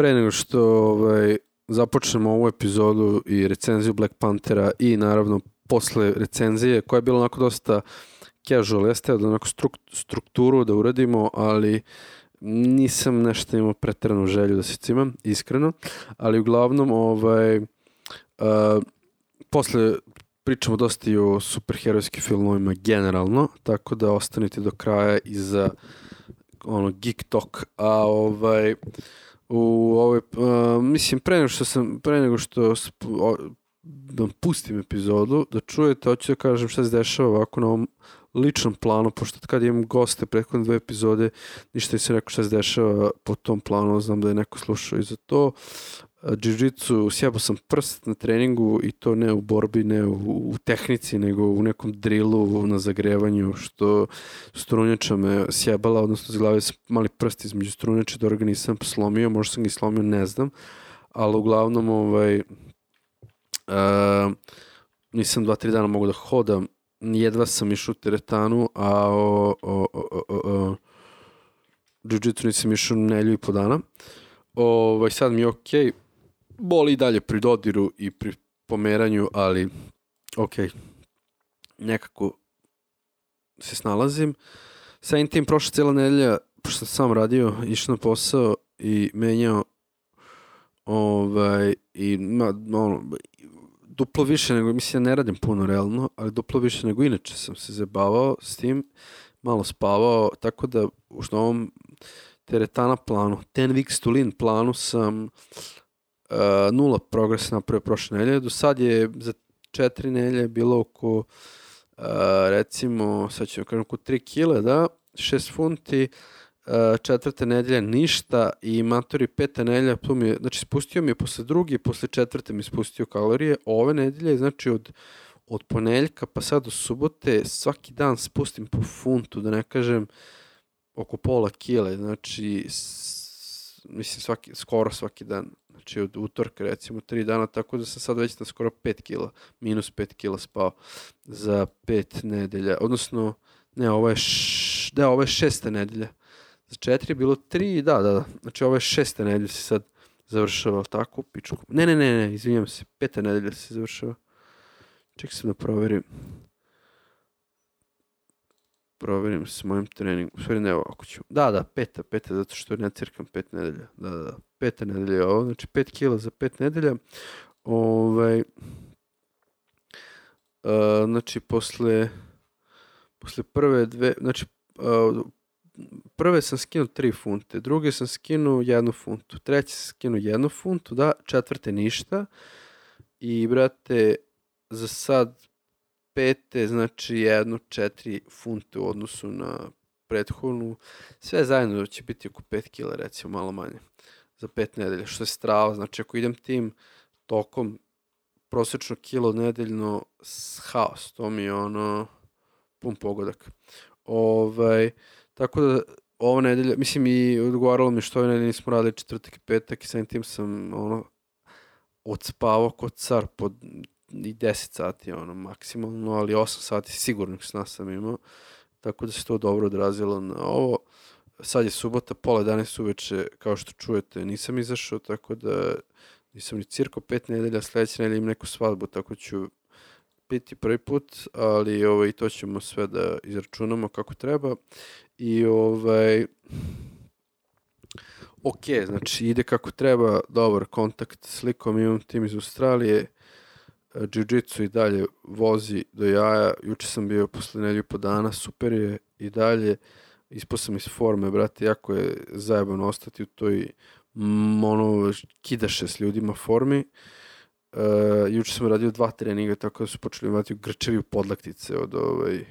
pre nego što ovaj, započnemo ovu epizodu i recenziju Black Panthera i naravno posle recenzije koja je bila onako dosta casual, jeste da onako struk, strukturu da uradimo, ali nisam nešto imao pretranu želju da se cimam, iskreno, ali uglavnom ovaj, uh, posle pričamo dosta i o superherojskim filmovima generalno, tako da ostanite do kraja i za ono geek talk, a ovaj u ovoj, uh, mislim, pre nego što sam, pre nego što o, da pustim epizodu, da čujete, hoću da kažem šta se dešava ovako na ovom ličnom planu, pošto kad imam goste prethodne dve epizode, ništa se rekao šta se dešava po tom planu, znam da je neko slušao i za to. Jiu-jitsu, sjebao sam prst na treningu i to ne u borbi, ne u, u tehnici, nego u nekom drilu na zagrevanju, što strunjača me sjebala, odnosno zglavio sam mali prst između strunjača, da ga nisam slomio, možda sam ga i slomio, ne znam, ali uglavnom ovaj, uh, nisam dva, tri dana mogu da hodam, jedva sam išao u teretanu, a o, o, o, o, o jiu-jitsu nisam išao nelju i po dana. Ovaj, sad mi je okej, okay boli i dalje pri dodiru i pri pomeranju, ali ok, nekako se snalazim. Sa tim prošla cijela nedelja, pošto sam sam radio, išao na posao i menjao ovaj, i ma, ono, duplo više nego, mislim ja ne radim puno realno, ali duplo više nego inače sam se zabavao s tim, malo spavao, tako da u ovom teretana planu, ten weeks to lean planu sam uh, nula progresa napravio prošle nedelje. Do sad je za četiri nedelje bilo oko, uh, recimo, sad ću kažem, oko 3 kile, da, 6 funti, uh, četvrte nedelje ništa i matori peta nedelja, tu mi je, znači spustio mi je posle drugi, posle četvrte mi spustio kalorije, ove nedelje, znači od od poneljka pa sad do subote svaki dan spustim po funtu, da ne kažem oko pola kile, znači s, mislim svaki, skoro svaki dan znači od utorka recimo tri dana, tako da sam sad već na skoro 5 kila, minus 5 kila spao za 5 nedelja, odnosno ne, ovo je, š, da, ovo je šesta nedelja, za četiri je bilo tri, da, da, da, znači ovo je šesta nedelja se sad završava, tako, pičku, ne, ne, ne, ne, izvinjam se, peta nedelja se završava, ček sam da proverim, proverim sa mojim treningom. Stvari ne ovako ću. Da, da, peta, peta, zato što ne cirkam pet nedelja. Da, da, da. Peta nedelja ovo, znači pet kila za pet nedelja. Ovaj, uh, znači, posle, posle prve dve, znači, uh, prve sam skinuo 3 funte, druge sam skinuo jednu funtu, treće sam skinuo jednu funtu, da, četvrte ništa. I, brate, za sad pete, znači jedno četiri funte u odnosu na prethodnu. Sve zajedno će biti oko 5 kila, recimo, malo manje za 5 nedelja, što je strava. Znači, ako idem tim tokom prosečno kilo nedeljno haos, to mi je ono pun pogodak. Ovaj, tako da ova nedelja, mislim i odgovaralo mi što ove nedelje nismo radili četvrtak i petak i sam tim sam ono odspavao kod car pod i 10 sati ono maksimalno, ali 8 sati sigurnih sna sam imao, tako da se to dobro odrazilo na ovo. Sad je subota, pola 11 uveče, kao što čujete, nisam izašao, tako da nisam ni cirko pet nedelja, sledeće nedelja imam neku svadbu, tako ću piti prvi put, ali ovaj, to ćemo sve da izračunamo kako treba. I ovaj, ok, znači ide kako treba, dobar kontakt s likom, imam tim iz Australije, jiu-jitsu i dalje vozi do jaja. Juče sam bio posle nedelju po dana, super je i dalje. Ispao sam iz forme, brate, jako je zajebano ostati u toj ono, kidaše s ljudima formi. Uh, juče sam radio dva treninga, tako da su počeli imati grčevi podlaktice od, ovaj,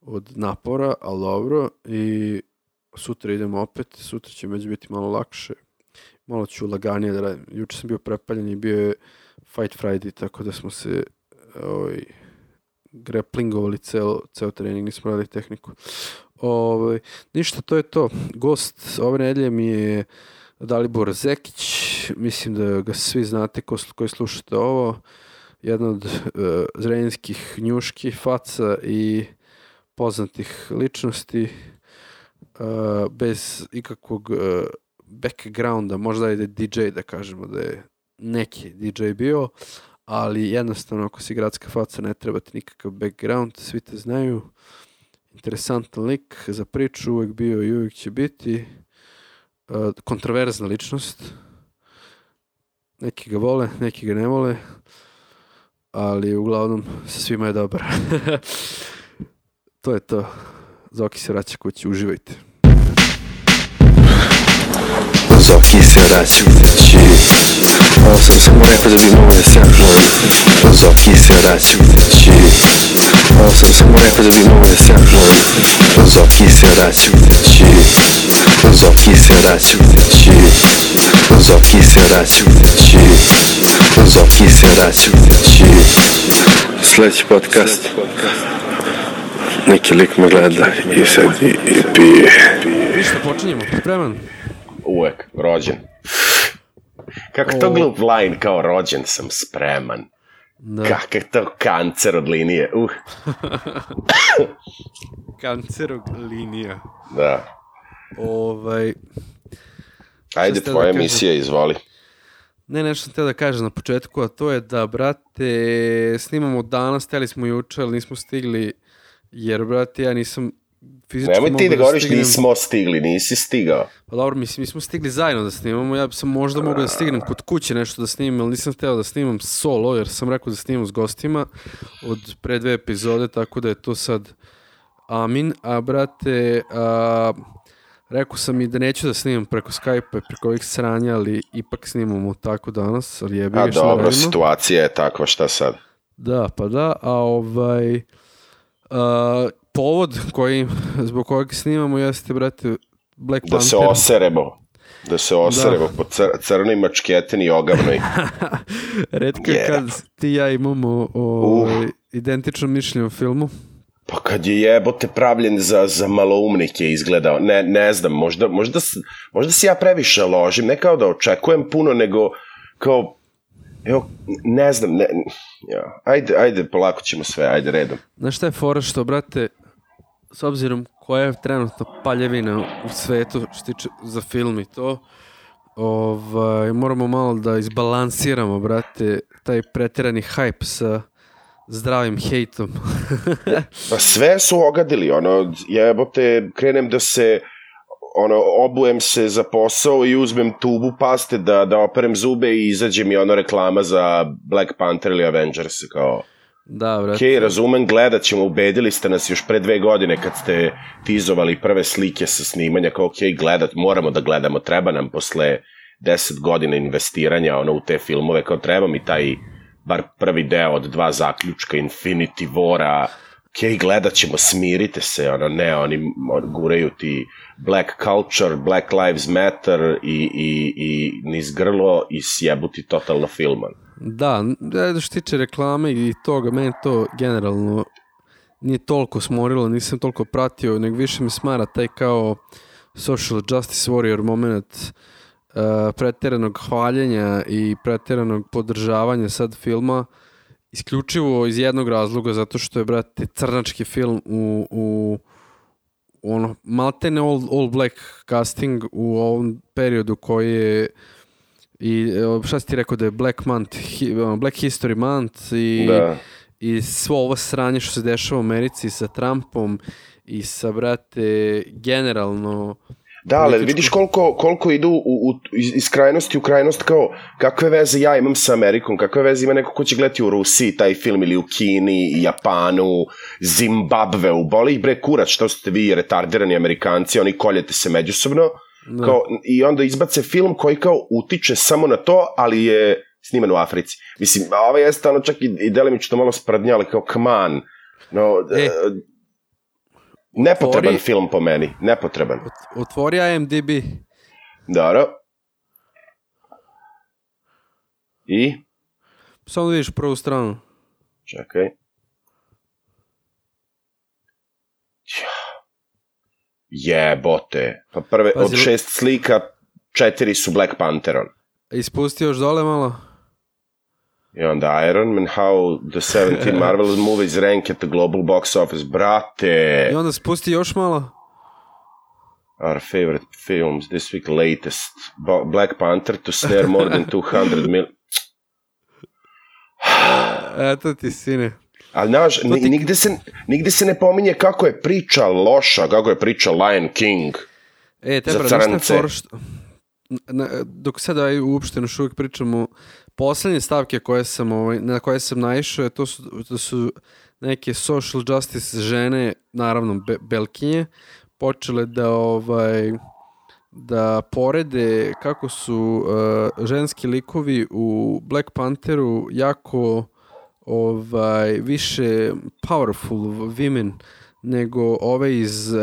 od napora, ali dobro. I sutra idemo opet, sutra će već biti malo lakše. Malo ću laganije da radim. Juče sam bio prepaljen i bio je Fight Friday, tako da smo se ovaj, grapplingovali ceo, ceo trening, nismo radili tehniku. Ovaj, ništa, to je to. Gost ove nedelje mi je Dalibor Zekić, mislim da ga svi znate ko, koji slušate ovo, jedna od uh, zrenjinskih njuški faca i poznatih ličnosti uh, bez ikakvog uh, backgrounda, možda je DJ da kažemo da je neki DJ bio, ali jednostavno ako si gradska faca ne treba ti nikakav background, svi te znaju. Interesantan lik za priču, uvek bio i uvek će biti. Uh, kontroverzna ličnost. Neki ga vole, neki ga ne vole, ali uglavnom sa svima je dobar. to je to. Zoki se vraća kući, uživajte. Zoki se vraća kući Ovo sam samo rekao da bi mogo da se Zoki se vraća. Kući Ovo sam samo rekao da bi mogo da se uploadi Zoki se vraća. Kući Zoki se vraća. Kući Zoki se vraća. Kući Zoki se vraća. Kući Sledeći podcast. Neki lik me gleda i sad i, i pije. Ništa, počinjemo. Spreman? Uvek, rođen. Kako to glup line, kao rođen sam spreman. Da. Kakav to kancer od linije. Uh, Kancerog linija. da. Ovaj, Ajde, da tvoja kažem? emisija, izvoli. ne, nešto sam teo da kažem na početku, a to je da, brate, snimamo danas, teli smo juče, ali nismo stigli, jer, brate, ja nisam fizički Nemoj ti mogao da govoriš stignem. nismo stigli, nisi stigao. Pa dobro, mislim, mi smo stigli zajedno da snimamo, ja sam možda mogao da stignem kod kuće nešto da snimam, ali nisam hteo da snimam solo, jer sam rekao da snimam s gostima od pre dve epizode, tako da je to sad amin. A, brate, a, rekao sam i da neću da snimam preko Skype-a, preko ovih sranja, ali ipak snimamo tako danas, ali jebi A ga da dobro, radimo. situacija je takva, šta sad? Da, pa da, a ovaj a, povod koji, zbog kojeg snimamo jeste, brate, Black Da se Panther. oseremo. Da se oseremo po cr crnoj mačketini ogavnoj. Redko Yeah. kad ti i ja imamo ovaj, identično mišljenje o filmu. Pa kad je jebote pravljen za, za maloumnike izgledao, ne, ne znam, možda, možda, možda si ja previše ložim, ne kao da očekujem puno, nego kao, evo, ne znam, ne, ja, ajde, ajde, polako ćemo sve, ajde redom. Znaš šta je fora što, brate, s obzirom koja je trenutno paljevina u svetu što tiče za film i to, ovaj, moramo malo da izbalansiramo, brate, taj preterani hype sa zdravim hejtom. Pa sve su ogadili, ono, jebote, krenem da se, ono, obujem se za posao i uzmem tubu paste da, da operem zube i izađe mi ono reklama za Black Panther ili Avengers, kao... da, brate. Okej, razumem, gledat ćemo, ubedili ste nas još pre dve godine kad ste tizovali prve slike sa snimanja, kao okej, gledat, moramo da gledamo, treba nam posle deset godina investiranja ono, u te filmove, kao treba mi taj bar prvi deo od dva zaključka Infinity Vora, okej, gledat ćemo, smirite se, ono, ne, oni on, guraju ti black culture, black lives matter i, i, i niz grlo i sjebu ti totalno film, ono. Da, da što tiče reklame i toga, meni to generalno nije toliko smorilo, nisam toliko pratio, nego više me smara taj kao social justice warrior moment uh, preteranog hvaljenja i preteranog podržavanja sad filma isključivo iz jednog razloga zato što je brate crnački film u, u ono maltene all, all black casting u ovom periodu koji je i e, šta si ti rekao da je Black Month, hi, Black History Month i, Da. i svo ovo sranje što se dešava u Americi sa Trumpom i sa, brate, generalno Da, ali političko- vidiš koliko, koliko idu u, u, iz, krajnosti u krajnost kao kakve veze ja imam sa Amerikom, kakve veze ima neko ko će gledati u Rusiji taj film ili u Kini, Japanu, Zimbabveu, boli ih bre kurac, što ste vi retardirani Amerikanci, oni koljete se međusobno, Da. kao, i onda izbace film koji kao utiče samo na to, ali je sniman u Africi. Mislim, ovo jeste ono čak i, i delimično malo sprdnja, ali kao come on, no, E. nepotreban Otvori- film po meni, nepotreban. ot- otvori IMDb Dobro. I? samo da vidiš prvu stranu Čekaj. Jebote. Pa prve, Pazi, od šest slika, četiri su Black Pantheron. ispusti još dole malo I onda Iron Man, how the 17 Marvel movies rank at the global box office. Brate. i onda spusti još malo our favorite films this week latest Bo- Black Panther to snare more than 200 mil Eto ti, sine. Ali, znaš, ti- nigde, se, nigde se ne pominje kako je priča loša, kako je priča Lion King. E, te Za šta je fora što... Na, dok sada uopšteno još uvijek pričamo, poslednje stavke koje sam, ovaj, na koje sam naišao, je to su, to su neke social justice žene, naravno be, belkinje, počele da ovaj da porede kako su uh, ženski likovi u Black Pantheru jako ovaj više powerful women nego ove iz uh,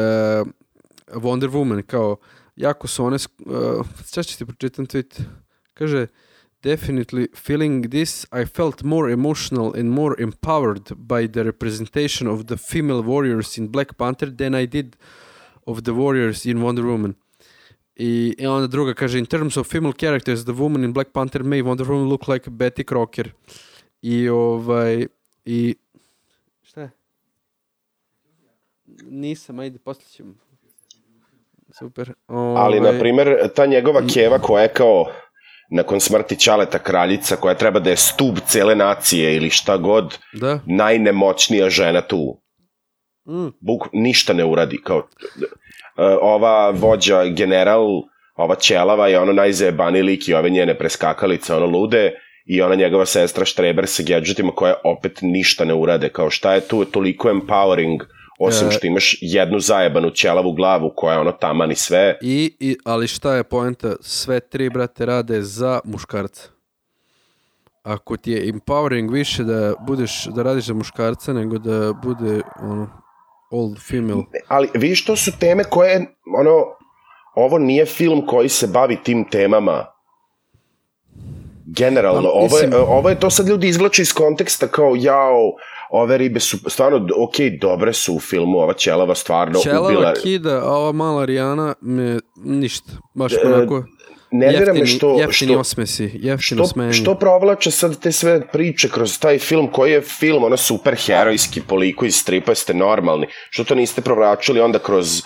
Wonder Woman kao jako su one uh, sad ću ti pročitam tweet. Kaže definitely feeling this I felt more emotional and more empowered by the representation of the female warriors in Black Panther than I did of the warriors in Wonder Woman. I, i onda druga kaže in terms of female characters the woman in Black Panther made Wonder Woman look like Betty Crocker. I ovaj i šta? Je nisam ajde posle ćemo. Super Ali, na primer, ta njegova keva koja je kao nakon smrti Ćaleta kraljica, koja treba da je stub cele nacije ili šta god, da najnemoćnija žena tu. mm, Buk, ništa ne uradi. Kao, e, ova vođa, general, ova ćelava je ono najzajebaniji lik i ove njene preskakalice, ono lude, i ona njegova sestra Štreber sa gadgetima koja opet ništa ne urade. Kao šta je tu toliko empowering, osim E. što imaš jednu zajebanu ćelavu glavu koja je ono taman i sve. I, i, ali šta je poenta? Sve tri, brate, rade za muškarca. Ako ti je empowering više da budeš, da radiš za muškarca nego da bude ono, all female. ali vidiš, to su teme koje, ono, ovo nije film koji se bavi tim temama. Generalno, Pa, ovo je, ovo je to sad ljudi izvlače iz konteksta kao, jao, ove ribe su, stvarno, ok, dobre su u filmu, ova ćelava stvarno Čelava ubila. kida, a ova mala Rijana me ništa. Baš E, onako Nervira me jeftini, što, jeftini što, osmesi, jeftino što, smenje. što provlače sad te sve priče kroz taj film, koji je film, ono super herojski po liku iz stripa, ste normalni. Što to niste provlačili onda kroz uh,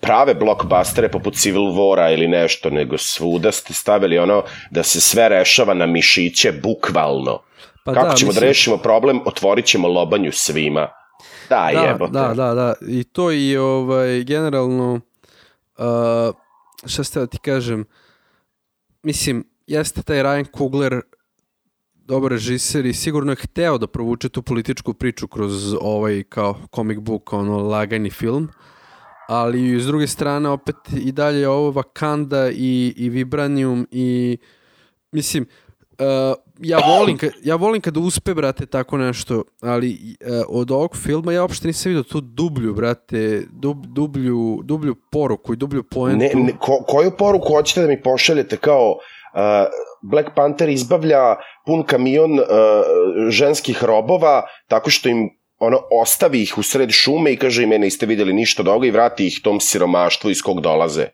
prave blockbustere poput Civil War-a ili nešto, nego svuda ste stavili ono da se sve rešava na mišiće, bukvalno. Pa Kako da, ćemo da mislim- rešimo problem? Otvorit ćemo lobanju svima. Da, da, jebote. da, da, da. I to i ovaj, generalno, uh, šta ste da ti kažem, mislim, jeste taj Ryan Coogler dobar režiser i sigurno je hteo da provuče tu političku priču kroz ovaj kao comic book, ono lagani film, ali s druge strane opet i dalje je ovo Wakanda i, i Vibranium i mislim, uh, ja volim, ka, ja volim kada uspe, brate, tako nešto, ali uh, od ovog filma ja uopšte nisam vidio tu dublju, brate, dub, dublju, dublju poruku i dublju poentu. Ne, ne, ko, koju poruku hoćete da mi pošaljete kao uh, Black Panther izbavlja pun kamion uh, ženskih robova tako što im ono ostavi ih u sred šume i kaže im "E, niste videli ništa od ovoga i vrati ih tom siromaštvu iz kog dolaze.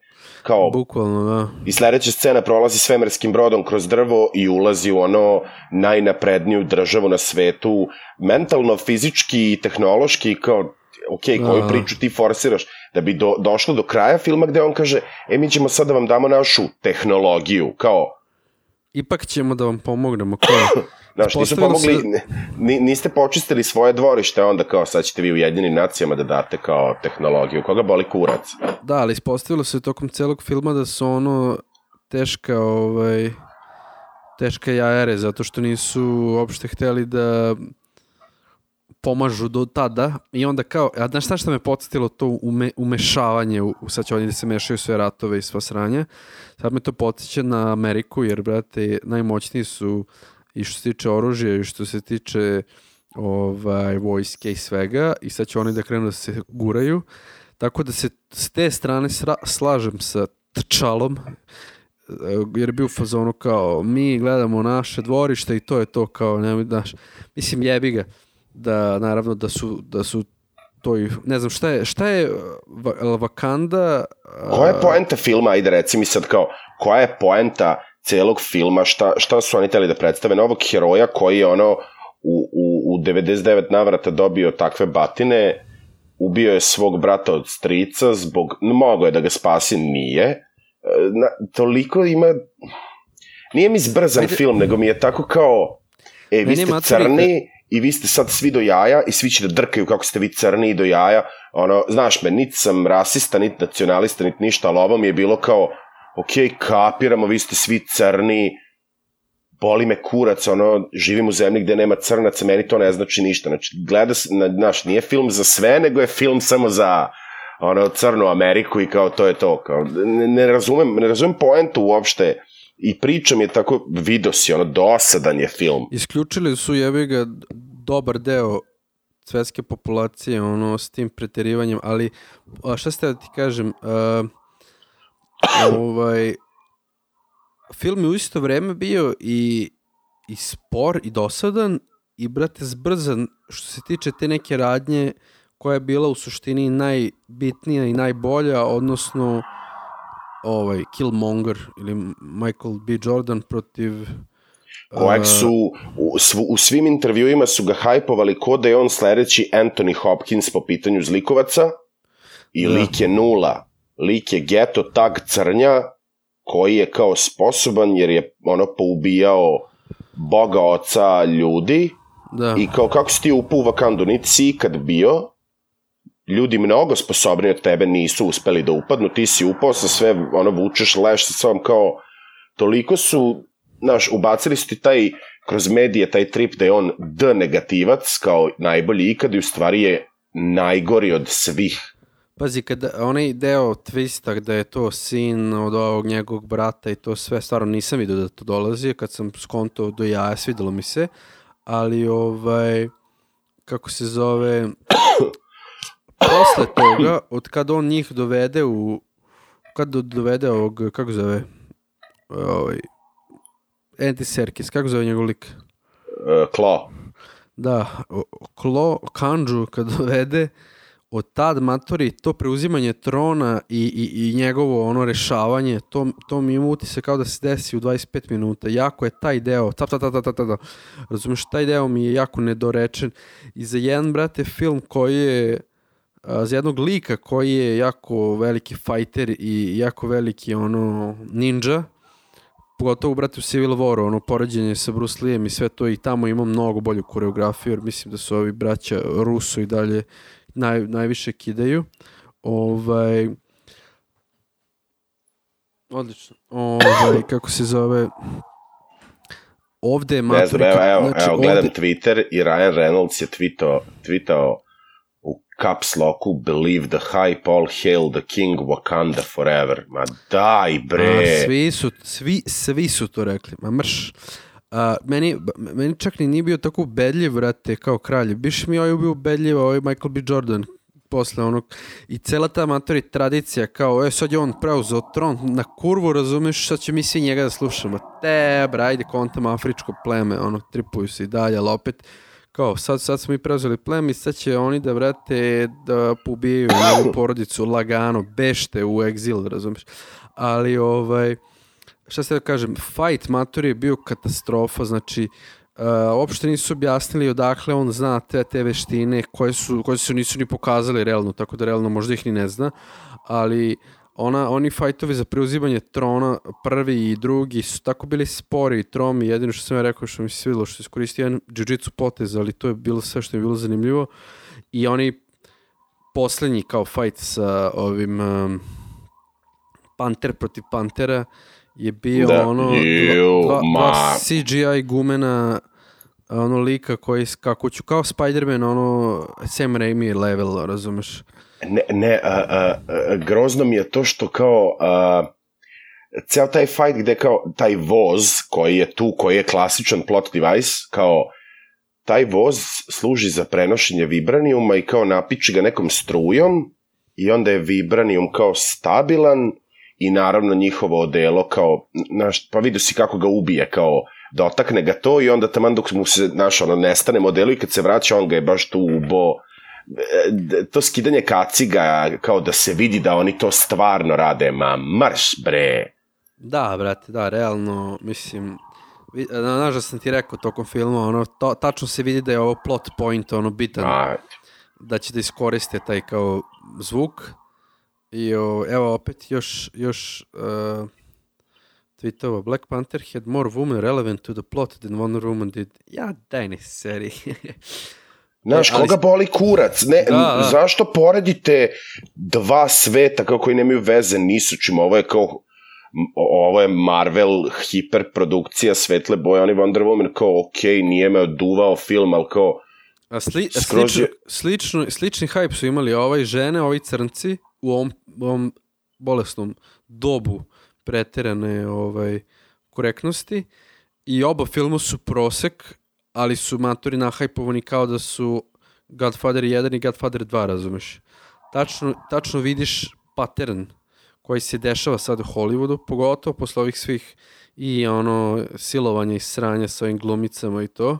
Kao, Bukvalno, da. I sledeća scena prolazi svemirskim brodom kroz drvo i ulazi u ono najnapredniju državu na svetu, mentalno, fizički i tehnološki, kao, ok, koju Da. priču ti forsiraš, da bi do, došlo do kraja filma gde on kaže, e, mi ćemo sad da vam damo našu tehnologiju, kao, Ipak ćemo da vam pomognemo. Kao, Znaš, nisu Ispostavilo pomogli, se- ni, niste počistili svoje dvorište, onda kao sad ćete vi u jedinim nacijama da date kao tehnologiju. Koga boli kurac? Da, ali ispostavilo se tokom celog filma da su ono teška, ovaj, teška jajare, zato što nisu uopšte hteli da pomažu do tada i onda kao, a znaš šta što me podsjetilo to ume, umešavanje, u, u- sad će oni da se mešaju sve ratove i sva sranja, sad me to podsjeća na Ameriku, jer, brate, najmoćniji su i što se tiče oružja i što se tiče ovaj, vojske i svega i sad će oni da krenu da se guraju. Tako da se s te strane sra, slažem sa Tčalom e, jer je bio u fazonu kao mi gledamo naše dvorište i to je to kao nemoj daš mislim jebi ga da naravno da su da su to i ne znam šta je šta je Va- El Wakanda a, Koja je poenta filma, ajde reci mi sad kao, koja je poenta celog filma, šta, šta su oni teli da predstave novog heroja koji je ono u, u, u 99 navrata dobio takve batine ubio je svog brata od strica zbog, mogo je da ga spasi, nije. E, Na, toliko ima, nije mi zbrzan Ajde. film, nego mi je tako kao, e, vi ste crni i vi ste sad svi do jaja i svi će da drkaju kako ste vi crni i do jaja. Ono, znaš me, niti sam rasista, niti nacionalista, niti ništa, ali ovo mi je bilo kao, ok, kapiramo, vi ste svi crni, boli me kurac, ono, živim u zemlji gde nema crnaca, meni to ne znači ništa. Znači, gleda se, na, znaš, nije film za sve, nego je film samo za ono, crnu Ameriku i kao to je to. Kao, ne, ne razumem, ne razumem poentu uopšte i pričam je tako, vidio si, ono, dosadan je film. Isključili su jebi ga dobar deo svetske populacije ono s tim preterivanjem, ali šta ste da ti kažem, a, ovaj film je u isto vreme bio i i spor i dosadan i brate zbrzan što se tiče te neke radnje koja je bila u suštini najbitnija i najbolja, odnosno ovaj Killmonger ili Michael B. Jordan protiv kojeg su u, u svim intervjuima su ga hajpovali ko da je on sledeći Anthony Hopkins po pitanju zlikovaca i Da. lik je nula. Lik je geto tag crnja koji je kao sposoban jer je ono poubijao boga oca ljudi da. i kao kako si ti upao u Vakandu, niti si ikad bio, ljudi mnogo sposobniji od tebe nisu uspeli da upadnu, ti si upao sa sve, ono, vučeš leš sa svom kao, toliko su, znaš, ubacili su ti taj, kroz medije, taj trip da je on D negativac, kao najbolji ikad i u stvari je najgori od svih. Pazi, kada onaj deo twista gde je to sin od ovog njegovog brata i to sve, stvarno nisam vidio da to dolazi, kad sam skontao do jaja, svidelo mi se, ali ovaj, kako se zove, posle toga, od kada on njih dovede u, kad do- dovede ovog, kako zove, ovaj, Andy Serkis, kako zove njegov lik? Uh, Klo. Da, Klo, Kanđu kad dovede, od tad matori to preuzimanje trona i, i, i njegovo ono rešavanje, to, to mi ima utisak kao da se desi u 25 minuta. Jako je taj deo, ta, ta, ta, ta, ta, ta, ta. razumeš, taj deo mi je jako nedorečen. I za jedan, brate, film koji je, za jednog lika koji je jako veliki fajter i jako veliki ono ninja, pogotovo brate u Civil Waru, ono poređenje sa Bruce Lee'em i sve to i tamo ima mnogo bolju koreografiju, jer mislim da su ovi braća Ruso i dalje naj, najviše kidaju. Ovaj, odlično. Ovaj, kako se zove, ovde je Ne znam, evo, evo, znači, evo gledam ovde- Twitter i Ryan Reynolds je tweetao, tweetao u caps locku Believe the hype, all hail the king, Wakanda forever. Ma daj bre! A, svi su, svi, svi su to rekli, ma mrš. A, meni, meni čak ni nije bio tako ubedljiv, vrate, kao kralj. Biš mi ovaj bio ubedljiv, ovaj Michael B. Jordan posle onog i cela ta matori tradicija kao e sad je on preuzeo tron na kurvu razumeš sad će mi svi njega da slušamo te bra ajde kontam afričko pleme ono tripuju se i dalje ali opet kao sad, sad smo mi preuzeli pleme i sad će oni da vrate da pobijaju njegovu porodicu lagano bešte u egzil razumeš ali ovaj šta se da kažem, fight matori je bio katastrofa, znači uh, uopšte nisu objasnili odakle on zna te, te veštine koje su, koje su nisu ni pokazali realno, tako da realno možda ih ni ne zna, ali ona, oni fajtovi za preuzimanje trona, prvi i drugi, su tako bili spori i tromi, jedino što sam ja rekao što mi se svidilo, što je iskoristio jedan jiu-jitsu potez, ali to je bilo sve što je bilo zanimljivo. I oni poslednji kao fight sa ovim um, Panter protiv Pantera je bio Da, ono ju, dva, dva. CGI gumena ono lika koji kako ću kao Spider-Man ono Sam Raimi level razumeš Ne, ne, a, a, a, grozno mi je to što kao a, ceo taj fight gde kao taj voz koji je tu, koji je klasičan plot device, kao taj voz služi za prenošenje vibranijuma i kao napiči ga nekom strujom i onda je vibranijum kao stabilan i naravno njihovo odelo kao, naš, pa vidio si kako ga ubije, kao dotakne ga to i onda taman dok mu se, znaš, ono, nestane modelu i kad se vraća on ga je baš tu ubo. E, to skidanje kaciga kao da se vidi da oni to stvarno rade, ma marš bre. da brate da realno mislim znaš da sam ti rekao tokom filma ono to, tačno se vidi da je ovo plot point ono bitan A, da će da iskoriste taj kao zvuk i o, evo opet još, još uh, tweetova Black Panther had more women relevant to the plot than Wonder Woman did. Ja, daj ne seri. Znaš, ali- koga boli kurac? Ne, Da, da. Zašto poredite dva sveta kao koji nemaju veze ni sa čim? Ovo je kao ovo je Marvel hiperprodukcija svetle boje, oni Wonder Woman kao ok, nije me oduvao film, ali kao A sli, Skroz slično, slično, slični hype su imali ovaj žene, ovi crnci u ovom, ovom bolesnom dobu preterane ovaj, korektnosti i oba filmu su prosek, ali su matori nahajpovani kao da su Godfather 1 i Godfather 2, razumeš? Tačno, tačno vidiš pattern koji se dešava sad u Hollywoodu, pogotovo posle ovih svih i ono silovanja i sranja sa ovim glumicama i to.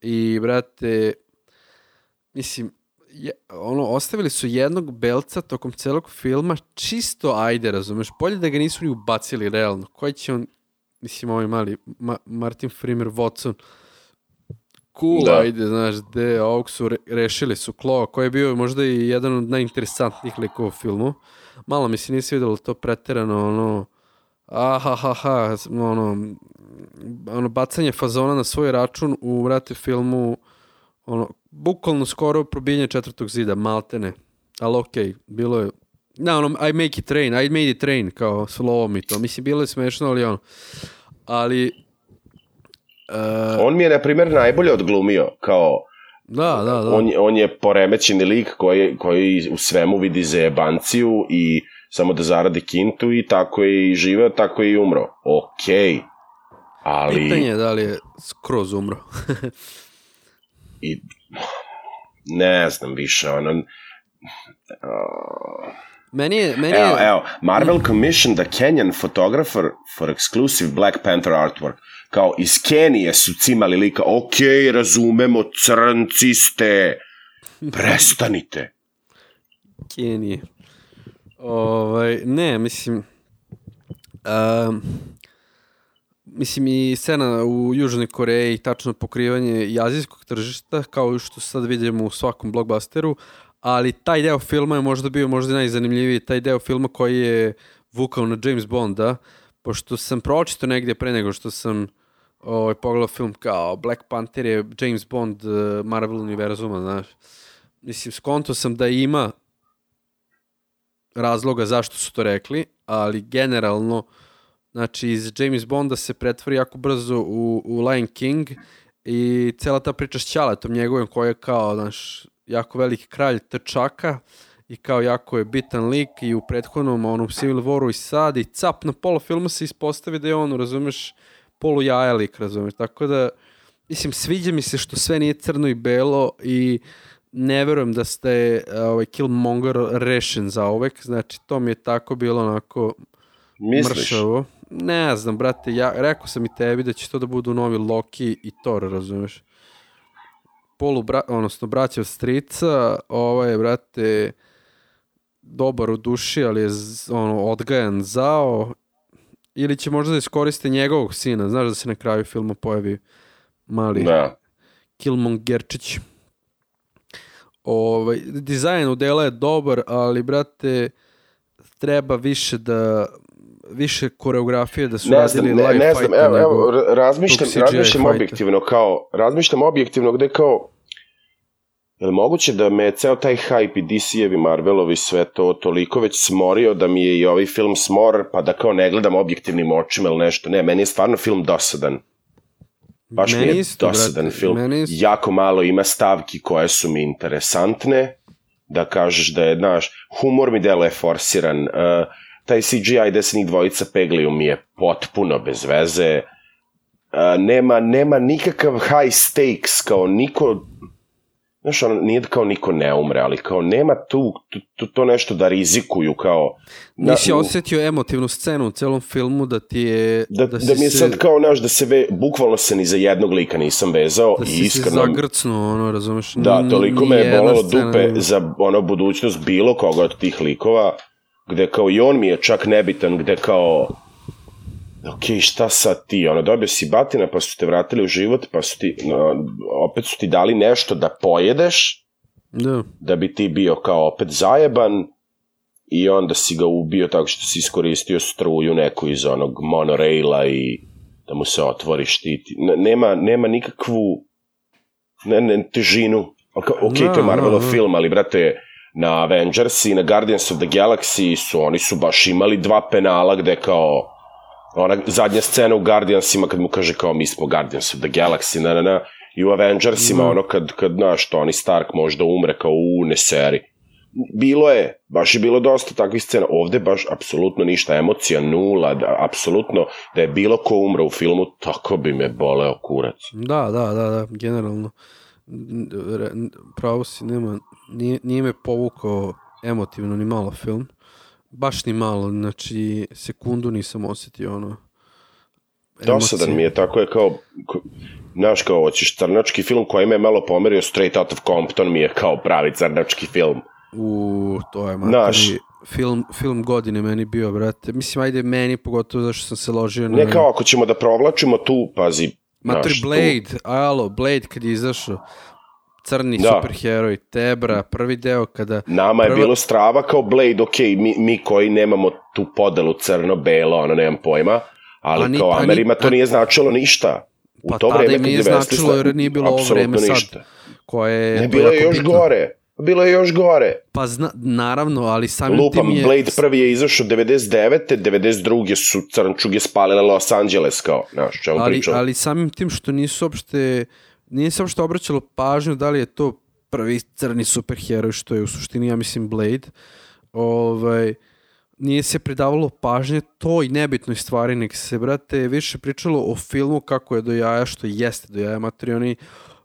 I, brate, mislim, je, ono, ostavili su jednog belca tokom celog filma, čisto ajde, razumeš, bolje da ga nisu ni ubacili realno. Koji će on, mislim, ovaj mali, Ma, Martin Freeman Watson, cool, Da. ajde, znaš, de, ovog su re, rešili su Klo, koji je bio možda i jedan od najinteresantnijih likova u filmu. Malo mi se nisi videlo to preterano, ono, ahahaha, ono, ono, bacanje fazona na svoj račun u, vrate, filmu, ono, bukvalno skoro probijanje četvrtog zida, maltene. Ali okej, bilo je, da, ono, I make it rain, I made it rain, kao slovom i to. Mislim, bilo je smešno, ali ono, ali, uh, on mi je na primjer najbolje odglumio kao da, da, da. on, on je poremećeni lik koji, koji u svemu vidi zebanciju i samo da zaradi kintu i tako je i živeo, tako je i umro. Okej. Ali... Pitanje je da li je skroz umro. i ne znam više, ono... meni je, meni Evo, je, evo, Marvel commissioned a Kenyan photographer for exclusive Black Panther artwork. Kao, iz Kenije su cimali lika, ok, razumemo, crnci ste, prestanite. Kenije. Ovaj, ne, mislim... Um, mislim i scena u Južnoj Koreji, tačno pokrivanje i azijskog tržišta, kao što sad vidimo u svakom blockbusteru, ali taj deo filma je možda bio možda najzanimljiviji, taj deo filma koji je vukao na James Bonda, pošto sam pročito negdje pre nego što sam ovaj, pogledao film kao Black Panther je James Bond eh, Marvel univerzuma, znaš. Mislim, skonto sam da ima razloga zašto su to rekli, ali generalno, znači iz James Bonda se pretvori jako brzo u, u Lion King i cela ta priča s Ćaletom njegovim koji je kao, znaš, jako veliki kralj trčaka i kao jako je bitan lik i u prethodnom onom Civil Waru i sad i cap na pola filma se ispostavi da je on, razumeš, polu jaja lik, razumeš, tako da mislim, sviđa mi se što sve nije crno i belo i ne verujem da ste ovaj, Killmonger rešen za uvek, znači to mi je tako bilo onako Misliš? mršavo. Ne znam, brate, ja rekao sam i tebi da će to da budu novi Loki i Thor, razumeš? Polu, bra, odnosno, braća od strica, ovaj je, brate, dobar u duši, ali je ono, odgajan zao, ili će možda da iskoriste njegovog sina, znaš da se na kraju filma pojavi mali Da. Killmongerčić. Ovaj, dizajn u dela je dobar, ali, brate, treba više da više koreografije da su Ne znam, radili ne, live ne znam, evo, evo, ra- razmišljam, razmišljam objektivno kao, razmišljam objektivno gde kao, je li moguće da me ceo taj hype i DC-evi, Marvelovi, sve to toliko već smorio da mi je i ovaj film smor, pa da kao ne gledam objektivnim očima ili nešto. Ne, meni je stvarno film dosadan. Baš mi Meni je isto, dosadan brate, film. meni isto. Jako malo ima stavki koje su mi interesantne, da kažeš da je, znaš, humor mi deluje forsiran, uh, taj CGI njih dvojica peglaju mi je potpuno bez veze, uh, nema, nema nikakav high stakes, kao niko, znaš, ono, nije da kao niko ne umre, ali kao nema tu, tu, to nešto da rizikuju, kao... na- Nisi osjetio emotivnu scenu u celom filmu da ti je... da, da, si mi je se- sad kao, znaš, da se ve, bukvalno se ni za jednog lika nisam vezao Da i si se iskreno... zagrcnuo, ono, razumeš? Da, toliko me je scena dupe za ono budućnost bilo koga od tih likova, gde kao i on mi je čak nebitan, gde kao ok, šta sad ti, ono, dobio si batina, pa su te vratili u život, pa su ti, no, opet su ti dali nešto da pojedeš, Da. da bi ti bio kao opet zajeban i onda si ga ubio tako što si iskoristio struju neku iz onog monoraila i da mu se otvori štiti. N- Nema, nema nikakvu ne, ne, težinu. Ok, Da, to je Marvelov da, da. film, ali brate, na Avengers i na Guardians of the Galaxy su, oni su baš imali dva penala gde kao ona zadnja scena u Guardiansima kad mu kaže kao mi smo Guardians of the Galaxy, na, na, na, i u Avengersima Da. ono kad, kad, znaš, Tony Stark možda umre kao u ne seri. Bilo je, baš je bilo dosta takvih scena. Ovde baš apsolutno ništa, emocija nula, da, apsolutno da je bilo ko umre u filmu, tako bi me boleo kurac. Da, da, da, da, generalno. Pravo si, nema, nije, nije me povukao emotivno ni malo film. Baš ni malo, znači sekundu nisam osetio ono Dosadan emocije. mi je, tako je kao, znaš kao, hoćeš crnački film koji me malo pomerio Straight Out of Compton mi je kao pravi crnački film. U, to je Naš. materi, film, film godine meni bio, brate. Mislim, ajde meni, pogotovo zašto sam se ložio na... Ne kao, ako ćemo da provlačimo tu, pazi, Matori znaš, tu- Blade, alo, Blade kad je izašao, crni Da. superheroj, Tebra, prvi deo kada... Nama je Prvo- bilo strava kao Blade, ok, mi, mi koji nemamo tu podelu crno-belo, ono, nemam pojma, ali A ni- kao Amerima to a- nije značilo ništa. U Pa to tada vreme im nije značilo jer nije bilo ovo vreme sad. ništa. koje Ne, bilo je još bitno. gore. Bilo je još gore. Pa zna, naravno, ali samim Lupam, tim je... Blade prvi je izašao 99. 92. su crnčuge spalile Los Angeles kao, znaš, čemu ali, pričam. ali samim tim što nisu uopšte nije se uopšte obraćalo pažnju da li je to prvi crni superheroj što je u suštini ja mislim Blade ovaj nije se pridavalo pažnje toj nebitnoj stvari nek se brate više pričalo o filmu kako je do jaja što jeste do jaja materi oni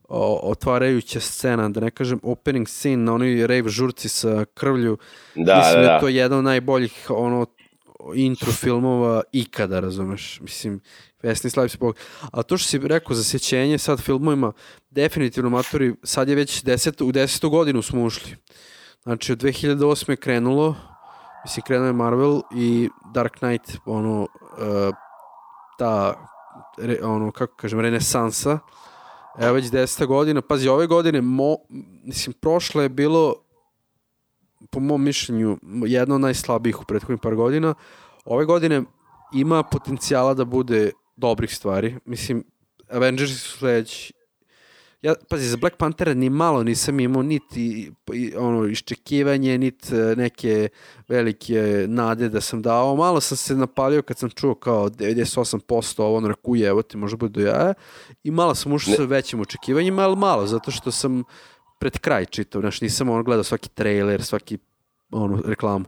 o, otvarajuća scena da ne kažem opening scene na onoj rave žurci sa krvlju Da, mislim da da. je to jedan od najboljih ono intro filmova ikada, razumeš? Mislim, Vesni Bog. A to što si rekao za sjećenje sad filmovima, definitivno matori, sad je već deset, u desetu godinu smo ušli. Znači, od 2008. je krenulo, mislim, krenuo je Marvel i Dark Knight, ono, uh, ta, re, ono, kako kažem, renesansa, Evo već deseta godina, pazi, ove godine, mo, mislim, prošle je bilo po mom mišljenju, jedna od najslabijih u prethodnih par godina. Ove godine ima potencijala da bude dobrih stvari. Mislim, Avengers su sledeći. Ja, pazi, za Black Panthera ni malo nisam imao niti ono, iščekivanje, niti e, neke velike nade da sam dao. Malo sam se napalio kad sam čuo kao 98% ovo rakuje, evo ti može bude do jaja. I malo sam ušao sa većim očekivanjima, ali malo, zato što sam pred kraj čitao, znaš, nisam ono gledao svaki trailer, svaki ono, reklamu.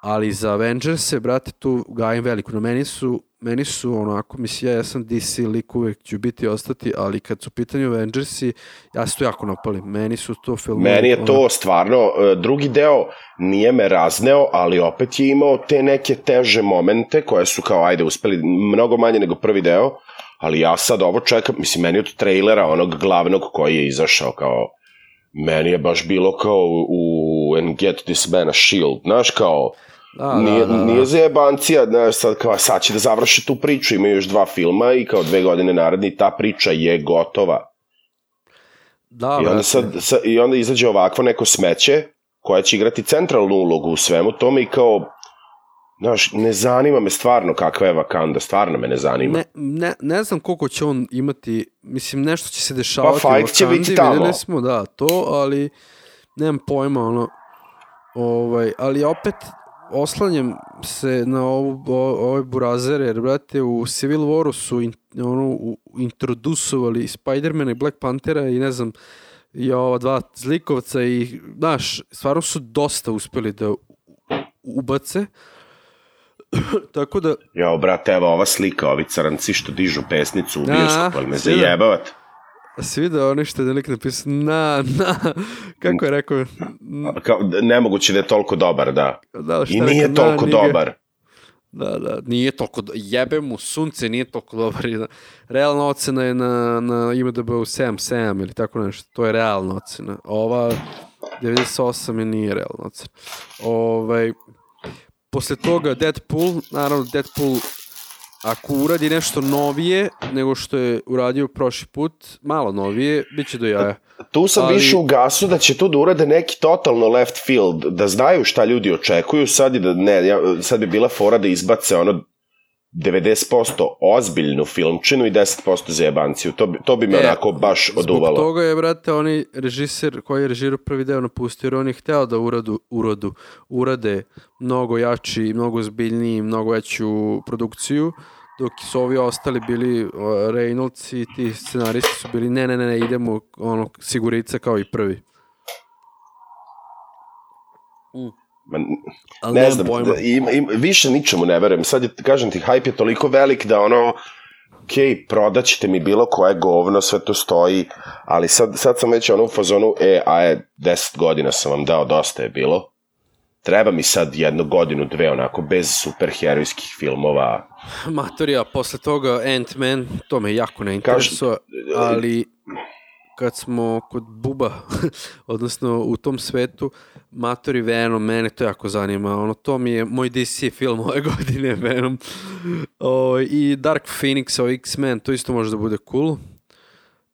Ali za Avengers-e, brate, tu gajim veliku. Na meni su, meni su onako, mislim, ja, ja sam DC lik, uvek ću biti i ostati, ali kad su u pitanju Avengersi, ja se to jako napali. Meni su to filmovi... Meni je ono- to stvarno, e, drugi deo nije me razneo, ali opet je imao te neke teže momente koje su kao, ajde, uspeli mnogo manje nego prvi deo, ali ja sad ovo čekam, mislim, meni od trailera, onog glavnog koji je izašao kao, meni je baš bilo kao u And Get This Man a Shield, znaš, kao, Da, nije, da, da, da. nije zajebancija, znaš, sad kao, sad će da završi tu priču, imaju još dva filma i kao dve godine naredni, ta priča je gotova. Da, I onda, sad, sa, I onda izađe ovakvo neko smeće koja će igrati centralnu ulogu u svemu tome i kao, znaš, ne zanima me stvarno kakva je Wakanda, stvarno me ne zanima. Ne, ne, ne znam koliko će on imati, mislim, nešto će se dešavati Pa, u će Wakandi, biti tamo. videli smo, da, to, ali nemam pojma, ono, ovaj, ali opet oslanjam se na ovu, o, ove burazere, jer, brate, u Civil Waru su in, ono, u, introdusovali Spidermana i Black Panthera i ne znam, i ova dva zlikovca i, znaš, stvarno su dosta uspeli da ubace, tako da Jao, brate, evo ova slika, ovi crnci što dižu pesnicu u bioskopu, ali me da. zajebavate. A si vidio ono što je delik napisao, na, na, kako je rekao, Kao, nemoguće da je toliko dobar, da. da, I je nije rekao, na, toliko niga. dobar. Da, da, nije toliko, do... jebe mu sunce, nije toliko dobar. Da- Realna ocena je na, na IMDB-u 7.7 ili tako nešto, to je realna ocena. Ova 98 je nije realna ocena. Ovaj, posle toga Deadpool, naravno Deadpool ako uradi nešto novije nego što je uradio prošli put, malo novije, bit će do jaja. Tu sam Ali- više u gasu da će tu da urade neki totalno left field, da znaju šta ljudi očekuju, sad, je da, ne, ja, sad bi bila fora da izbace ono 90% ozbiljnu filmčinu i 10% zajebanciju. To bi, to bi me E, onako baš oduvalo. Zbog toga je, brate, onaj režiser koji je režirao prvi deo napustio, jer on je hteo da uradu, urodu, urade mnogo jači, mnogo zbiljniji, mnogo veću produkciju, dok su ovi ostali bili uh, Reynolds i ti scenaristi su bili ne, ne, ne, ne, idemo ono, sigurica kao i prvi. Ma, Ali ne znam, pojma. da, im, im, više ničemu ne verujem. Sad je, kažem ti, hype je toliko velik da ono, ok, prodaćete mi bilo koje govno, sve to stoji, ali sad, sad sam već ono u fazonu, e, a je, 10 godina sam vam dao, dosta je bilo. Treba mi sad jednu godinu, dve, onako, bez superherojskih filmova. Matorija, posle toga Ant-Man, to me jako ne interesuje, ali kad smo kod Buba, odnosno u tom svetu, Matori Venom, mene to jako zanima, ono, to mi je moj DC film ove godine, Venom. O, I Dark Phoenix o X-Men, to isto može da bude cool.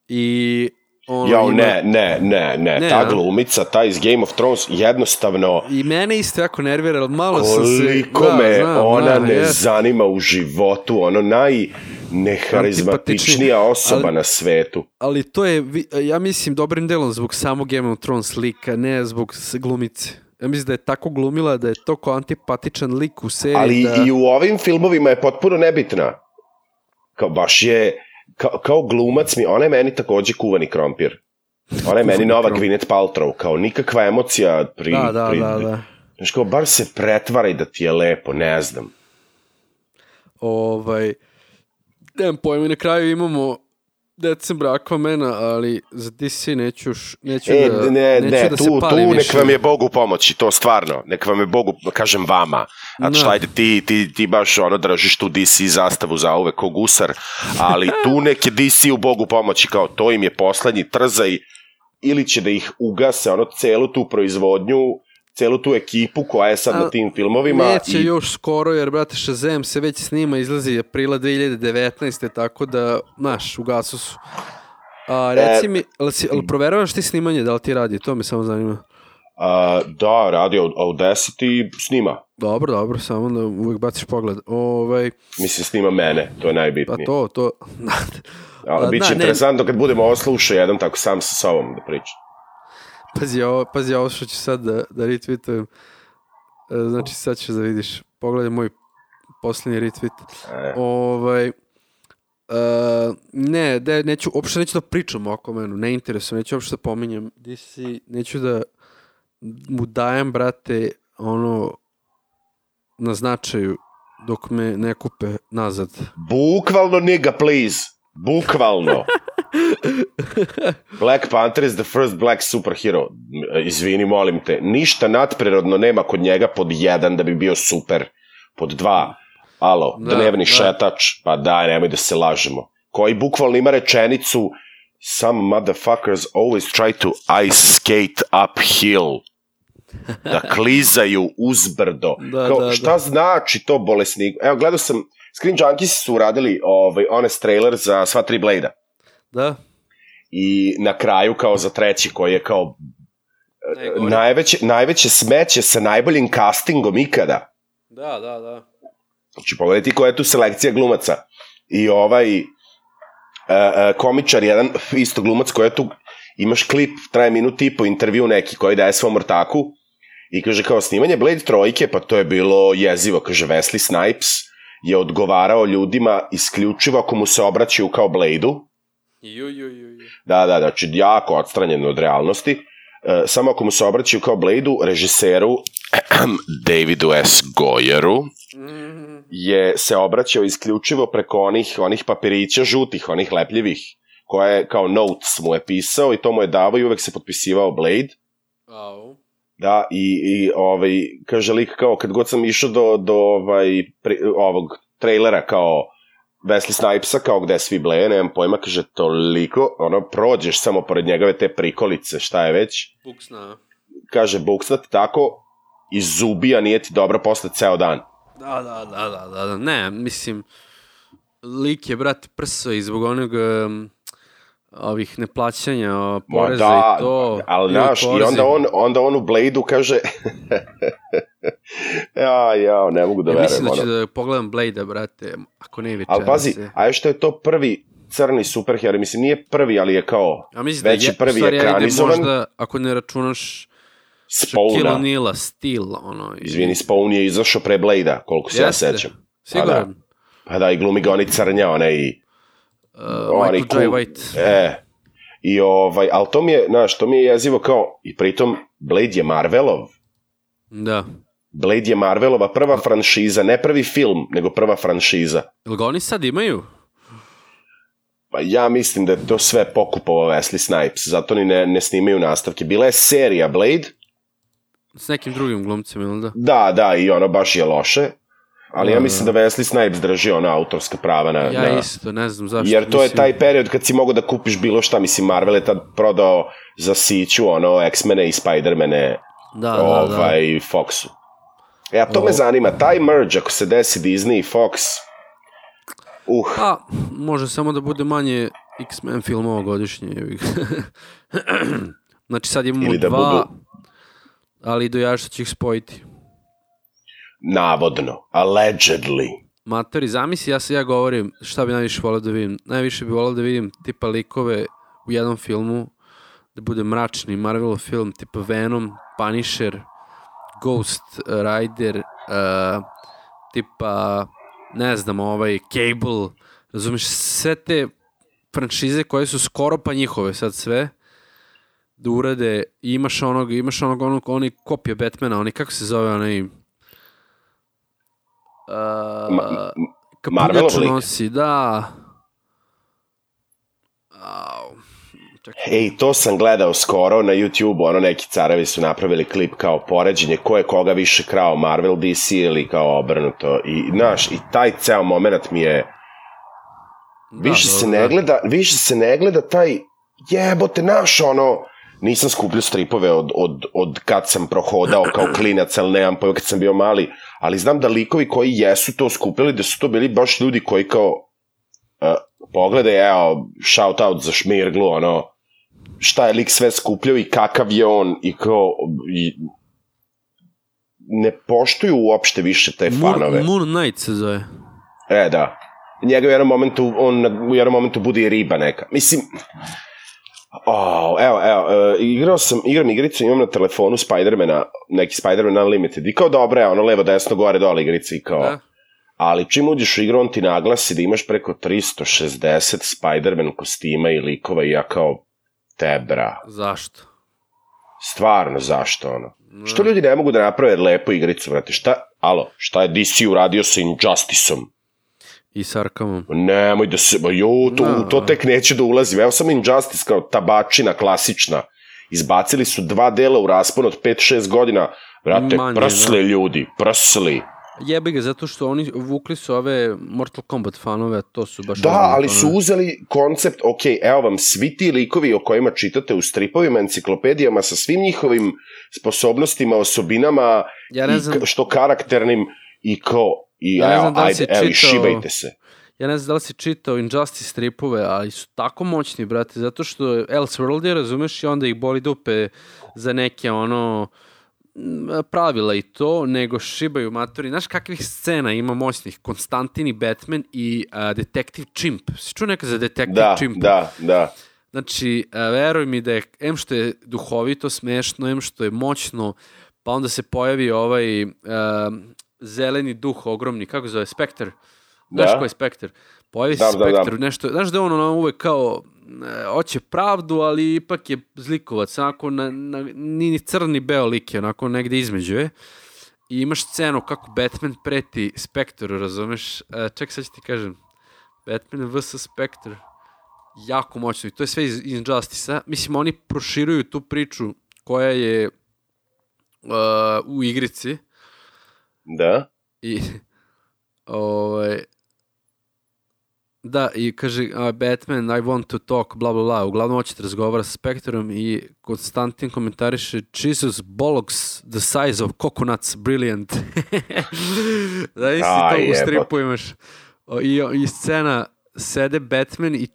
I ono, Jao, ima- ne, ne, ne, ne, Ne, ta glumica, ta iz Game of Thrones, jednostavno, I mene isto jako nervira, ali malo sam se... koliko da, me znam, ona znam, ne jest. zanima u životu, ono najneharizmatičnija osoba Ali- na svetu. ali to je, ja mislim, dobrim delom zbog samog Game of Thrones lika, ne zbog glumice. Ja mislim da je tako glumila da je toliko antipatičan lik u seriji Ali da... i u ovim filmovima je potpuno nebitna. Kao baš je, kao, kao glumac mi, ona je meni takođe kuvani krompir. Ona je meni nova. Gwyneth Paltrow, kao nikakva emocija pri... Da, da, pri, da, da. Znaš, kao, bar se pretvaraj da ti je lepo, ne znam. Ovaj, nemam pojma, na kraju imamo decembra Aquamana, ali za DC neću, neću E, da, ne, neću ne, da tu, se tu palim nek više. vam je Bogu pomoći, to stvarno, nek vam je Bogu, kažem vama, znači Da. šta ajde ti, ti, ti baš ono držiš tu DC zastavu za uvek ko gusar, ali tu nek je DC u Bogu pomoći, kao to im je poslednji trzaj, ili će da ih ugase, ono, celu tu proizvodnju, celu tu ekipu koja je sad A, na tim filmovima. Neće i, još skoro, jer, brate, Shazam se već snima, izlazi aprila 2019. Tako da, znaš, u gasu su. A, reci E, mi, ali, si, ali proveravaš ti snimanje, da li ti radi? To me samo zanima. a, da, radi Aud- Audacity i snima. Dobro, dobro, samo da uvijek baciš pogled. Ovaj, Mislim, snima mene, to je pa najbitnije. to, to... Ali A, bit će da, ne- interesantno kad budemo ovo slušao jedan tako sam sa sobom da pričam. Pazi ovo, pazi ovo što ću sad da, da retweetujem. E, Znači sad ćeš da vidiš. Pogledaj moj posljednji retweet. E. Ovaj, e, ne, de, neću, uopšte neću da pričam oko menu, ne interesuje, neću uopšte da pominjem DC, neću da mu dajem, brate, ono, na značaju dok me ne kupe nazad. Bukvalno nigga, please. Bukvalno. Black Panther is the first black superhero. Izvini, molim te. Ništa nadprirodno nema kod njega pod jedan da bi bio super. Pod dva. Alo, Da, dnevni da. šetač. Pa daj, nemoj da se lažemo. Koji bukvalno ima rečenicu Some motherfuckers always try to ice skate uphill. Da klizaju uzbrdo. Da, Kao, da, šta da. znači to bolesnik? Evo, gledao sam, Screen Junkies su uradili ovaj, honest trailer za sva tri Blade-a. Da? I na kraju, kao za treći, koji je kao Najgore. najveće, najveće smeće sa najboljim castingom ikada. Da, da, da. Znači, pogledaj ti koja je tu selekcija glumaca. I ovaj uh, uh, komičar, jedan isto glumac koji je tu, imaš klip, traje minut i po intervju neki koji daje svom ortaku i kaže kao snimanje Blade trojke, pa to je bilo jezivo, kaže Wesley Snipes je odgovarao ljudima isključivo ako mu se obraćaju kao Blade-u, Ju, ju, ju, ju. Da, da, znači jako odstranjen od realnosti. E, samo ako mu se obraćaju kao Blade-u, režiseru Davidu S. Goyeru Mm, je se obraćao isključivo preko onih, onih papirića žutih, onih lepljivih, koje kao notes mu je pisao i to mu je davao i uvek se potpisivao Blade. au. Da, i, i ovaj, kaže lik kao, kad god sam išao do, do ovaj, pri, ovog trailera kao Wesley Snipesa, kao gde svi bleje, nemam pojma, kaže, toliko, ono, prođeš samo pored njegove te prikolice, šta je već, Buksna. kaže, buksnat tako, iz zubija nije ti dobro posle ceo dan. Da, da, da, da, da, da. Ne, mislim, lik je, brate, prso i zbog onog um, ovih neplaćanja Ma poreza da, i to. ali znaš, i onda on, onda on u Blade-u kaže ja, ja, ne mogu da Ja verujem. mislim da ono. ću da pogledam Blade-a, brate, ako ne večeras. Ali pazi, a još što je to prvi crni superheroj, mislim nije prvi, ali je kao Ja mislim veći da je, prvi stvari, ekranizovan. možda, ako ne računaš Spawna. Shaquille O'Neala, Steel, ono. i- Izvini, Spawn je izašao pre Blade-a, koliko se ja Jeste. sećam. Siguran. Pa da, i glumi ga oni crnja, onaj Uh, Oni Michael J. cool. White. E, i ovaj, ali to mi je, znaš, to mi je jezivo kao, i pritom Blade je Marvelov. Da. Blade je Marvelova prva franšiza, ne prvi film, nego prva franšiza. Jel ga oni sad imaju? Pa ja mislim da je to sve pokupovao Wesley Snipes, zato ni ne, ne snimaju nastavke. Bila je serija Blade, S nekim drugim glumcem, ili da? da, da, i ono baš je loše, ali ja Da, mislim da Wesley Snipes drži ona autorska prava na... Ja na... isto, ne znam zašto. Jer to je mislim- taj period kad si mogao da kupiš bilo šta, mislim, Marvel je tad prodao za siću, ono, X-mene i Spider-mene Da, da, da. ovaj, Foxu. E, a to me O- zanima, taj merge, ako se desi Disney i Fox, uh, Pa, može samo da bude manje X-Men filmova godišnje. znači sad imamo Ili da dva, budu- ali do jaša će ih spojiti. Navodno, allegedly. Matori, zamisli, ja se ja govorim šta bi najviše volao da vidim. Najviše bi volao da vidim tipa likove u jednom filmu, da bude mračni Marvelov film, tipa Venom, Punisher, Ghost Rider, uh, tipa, ne znam, ovaj, Cable, razumiješ, sve te franšize koje su skoro pa njihove sad sve, da urade, imaš onog, imaš onog, onog, oni kopije Batmana, oni, kako se zove, onaj, uh, Ma- lik? nosi, da. Au. Čekaj. Ej, to sam gledao skoro na YouTube, ono neki carevi su napravili klip kao poređenje ko je koga više krao, Marvel, DC ili kao obrnuto. I, znaš, i taj ceo moment mi je, Da, više se dobro, ne da. gleda, više se ne gleda taj, jebote, naš, ono, nisam skupljao stripove od, od, od kad sam prohodao kao klinac, ali nemam pojma kad sam bio mali, ali znam da likovi koji jesu to skupljali, da su to bili baš ljudi koji kao, uh, pogledaj, evo, shout out za Šmirglu, ono, šta je lik sve skupljao i kakav je on i kao, i, ne poštuju uopšte više te fanove. Moon, Moon Knight se zove. E, da. Njega u jednom momentu, on u jednom momentu bude i riba neka. Mislim, Oh, evo, evo, uh, igrao sam, igram igricu, imam na telefonu Spidermana, neki Spiderman Unlimited, i kao dobro, evo, ono levo, desno, gore, dole igrice i kao, Da. ali čim uđeš u igru, on ti naglasi da imaš preko 360 Spiderman kostima i likova i ja kao, te bra, Zašto? stvarno, zašto ono? Što ljudi ne mogu da naprave lepu igricu, vrati, šta, alo, šta je DC uradio sa Injusticeom? I s Arkhamom. Nemoj da se, ba jo, to, Da. u to tek neće da ulazim. Evo sam Injustice kao tabačina klasična. Izbacili su dva dela u rasponu od 5-6 godina. Vrate, Manje, prsli ljudi, prsli. Jebi ga, zato što oni vukli su ove Mortal Kombat fanove, a to su baš... Da, ali su uzeli koncept, ok, evo vam svi ti likovi o kojima čitate u stripovima, enciklopedijama, sa svim njihovim sposobnostima, osobinama, Ja ne i znam, k- što karakternim, i kao, i Ja ne evo, znam da ajde, si evo, i čitao- šibajte se. ja ne znam da li si čitao Injustice stripove, ali su tako moćni, brate, zato što Elseworld je, razumeš, i onda ih boli dupe za neke, ono, pravila i to, nego šibaju matori. Znaš kakvih scena ima moćnih? Konstantini, Batman i uh, Detektiv Chimp. Si čuo nekad za Detektiv Da, Chimp? da, da. Znači, e, veruj mi da je, em što je duhovito, smešno, em što je moćno, pa onda se pojavi ovaj e, zeleni duh ogromni, kako zove, Spectre. Znaš Da. ko je Spectre? Pojavi se Da, da, da. Spectre, nešto, znaš da je on ono uvek kao, e, hoće pravdu, ali ipak je zlikovac, onako, na, na, ni, ni crni ni beo lik je, onako negde između je. I imaš scenu kako Batman preti Spectre, razumeš? E, ček, sad ću ti kažem. Batman vs. Spectre jako moćno i to je sve iz Injustice-a. Mislim, oni proširuju tu priču koja je uh, u igrici Da. i ovaj, da, i kaže uh, Batman, I want to talk, bla, bla, bla. Uglavnom hoće da razgovara sa Spektrom i Konstantin komentariše Jesus bollocks the size of coconuts, brilliant. da, isti A, to u stripu imaš. O, I, I scena sede Batman i,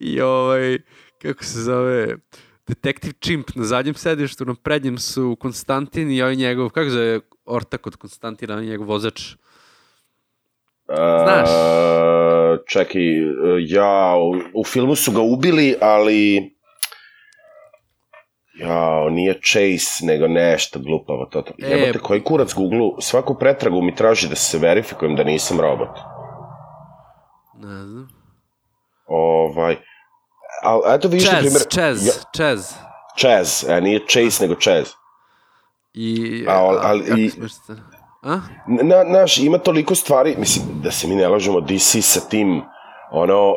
i ovaj, kako se zove, detektiv Čimp na zadnjem sedištu, na prednjem su Konstantin i ovaj njegov, kako se zove ortak od Konstantina, ovaj njegov vozač. Znaš? A, čekaj, ja, u, u filmu su ga ubili, ali... Jao, nije Chase, nego nešto glupavo to. to. E. Jebote, koji kurac Google, svaku pretragu mi traži da se verifikujem da nisam robot. Ne znam. Ovaj, ali eto vidiš, Chaz, primjer... Chaz, Ja, Chaz. Chaz, e, nije Chase, nego Chaz. I, A, ali- ali- i- se? A? Na, naš, ima toliko stvari, mislim, da se mi ne lažemo, DC sa tim, ono, uh,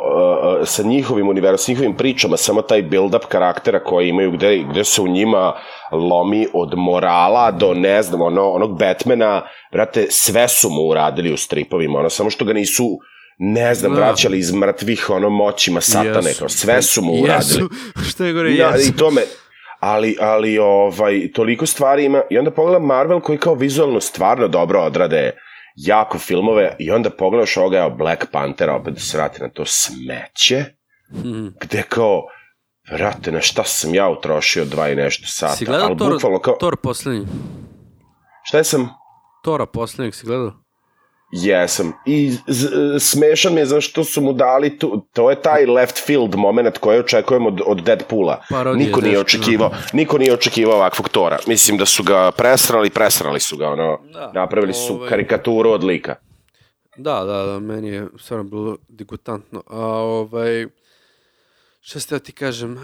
uh, sa njihovim univerzom, sa njihovim pričama, samo taj build-up karaktera koji imaju, gde, gde se u njima lomi od morala do, ne znam, ono, onog Batmana, brate, sve su mu uradili u stripovima, ono, samo što ga nisu, ne znam, Da. vraćali iz mrtvih, ono, moćima satane, Jesu. kao, sve su mu uradili. Jesu, što je gore, Ja, jesu. i to me, ali, ali ovaj, toliko stvari ima, i onda pogledam Marvel koji kao vizualno stvarno dobro odrade jako filmove, i onda pogledaš ovoga, evo, Black Panthera, opet da se vrati na to smeće, Mhm. gde kao, vrate, na šta sam ja utrošio dva i nešto sata, Si gledao bukvalno kao, Thor poslednji? šta je sam? Tora poslednjeg si gledao? Jesam. I smešan mi je zašto su mu dali tu, to je taj left field moment koji očekujemo od, od Deadpoola. Parodija, niko nije očekivao, niko nije očekivao ovakvog Tora. Mislim da su ga presrali, presrali su ga, ono, Da, napravili su ovaj- karikaturu od lika. Da, da, da, meni je stvarno bilo digutantno. A ovaj, šta ste da ti kažem? E,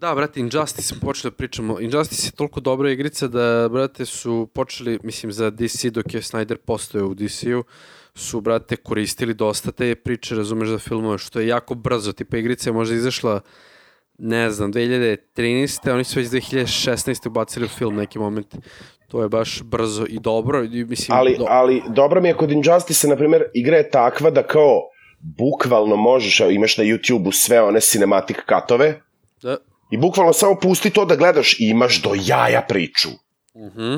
da, brate, Injustice, smo počeli da pričamo. Injustice je toliko dobra igrica da, brate, su počeli, mislim, za DC dok je Snyder postojao u DC-u, su, brate, koristili dosta te priče, razumeš, za filmove, što je jako brzo. Tipa, igrica je možda izašla ne znam, 2013. Oni su već 2016. ubacili u film neki moment. To je baš brzo i dobro. I, mislim, Ali, do- ali dobro mi je kod Injustice, na primjer, igra je takva da kao bukvalno možeš, imaš na YouTube-u sve one cinematic katove da, i bukvalno samo pusti to da gledaš i imaš do jaja priču. mhm.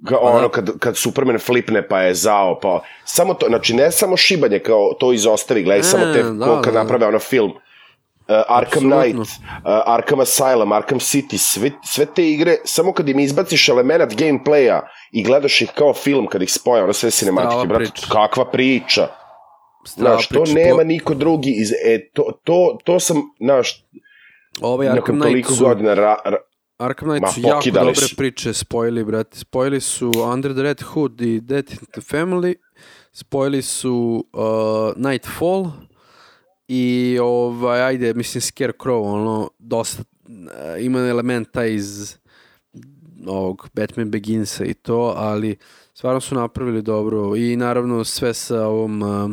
Ga, ono, kad, kad Superman flipne pa je zao, pa... Samo to, znači ne samo šibanje kao to izostavi, gledaj Ne, samo te, da, ko kad da, da. naprave ono film. Uh, Arkham Apsolutno. Knight, uh, Arkham Asylum, Arkham City, sve, sve te igre, samo kad im izbaciš element gameplaya i gledaš ih kao film, kad ih spoja, ono sve cinematike, brate, priča. kakva priča. Znaš, to nema niko drugi, iz, e, to, to, to sam, znaš, Ovaj nakon toliko su, godina ra, ra, Arkham Knight Ma, su jako dobre su. priče spojili, brate. Spojili su Under the Red Hood i Death in the Family, spojili su uh, Nightfall i ovaj, ajde, mislim Scarecrow, ono, dosta uh, ima elementa iz ovog Batman Beginsa i to, ali stvarno su napravili dobro i naravno sve sa ovom uh,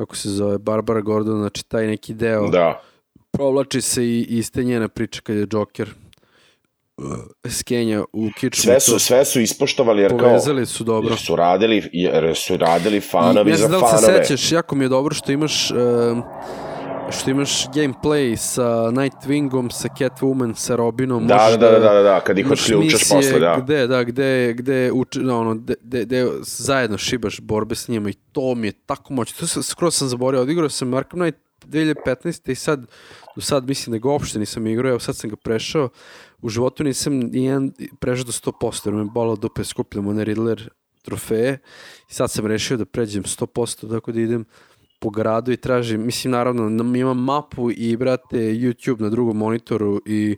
kako se zove, Barbara Gordon, znači taj neki deo da. provlači se i iz te njene priče kad je Joker uh, skenja u kičmu. Sve su, sve su ispoštovali, jer kao, povezali su dobro. Jer su radili, jer su radili fanovi I, ne za znam da li se sećaš, jako mi je dobro što imaš uh, što imaš gameplay sa Nightwingom, sa Catwoman, sa Robinom. Da, možeš da, da, da, da, da, kad ih misije posle, da. Gde, da, gde, gde, uči, no, ono, gde, gde, zajedno šibaš borbe s njima i to mi je tako moćno. To sam, skoro sam zaboravio, odigrao sam Arkham Knight 2015. i sad, do sad mislim da ga uopšte nisam igrao, evo sad sam ga prešao. U životu nisam nijedan prešao do 100%, jer me bolao dupe, skupljam one Riddler trofeje i sad sam rešio da pređem 100%, tako da idem po gradu i tražim, mislim naravno imam mapu i brate YouTube na drugom monitoru i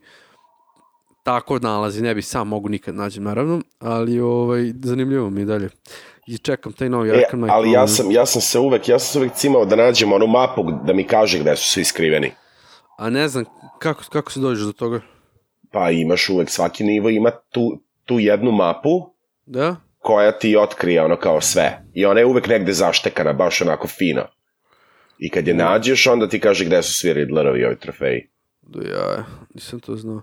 tako nalazi, ne bi sam mogu nikad nađem naravno, ali ovaj, zanimljivo mi je dalje. I čekam taj novi E, Arkham ali ja ono, sam, ja sam se uvek, ja sam se uvek cimao da nađem onu mapu da mi kaže gde su svi skriveni. A ne znam, kako, kako se dođeš do toga? Pa imaš uvek, svaki nivo ima tu, tu jednu mapu Da? koja ti otkrije ono kao sve. I ona je uvek negde zaštekana, baš onako fino. I kad je nađeš, onda ti kaže gde su svi Riddlerovi ovi trofeji. Do ja, nisam to znao.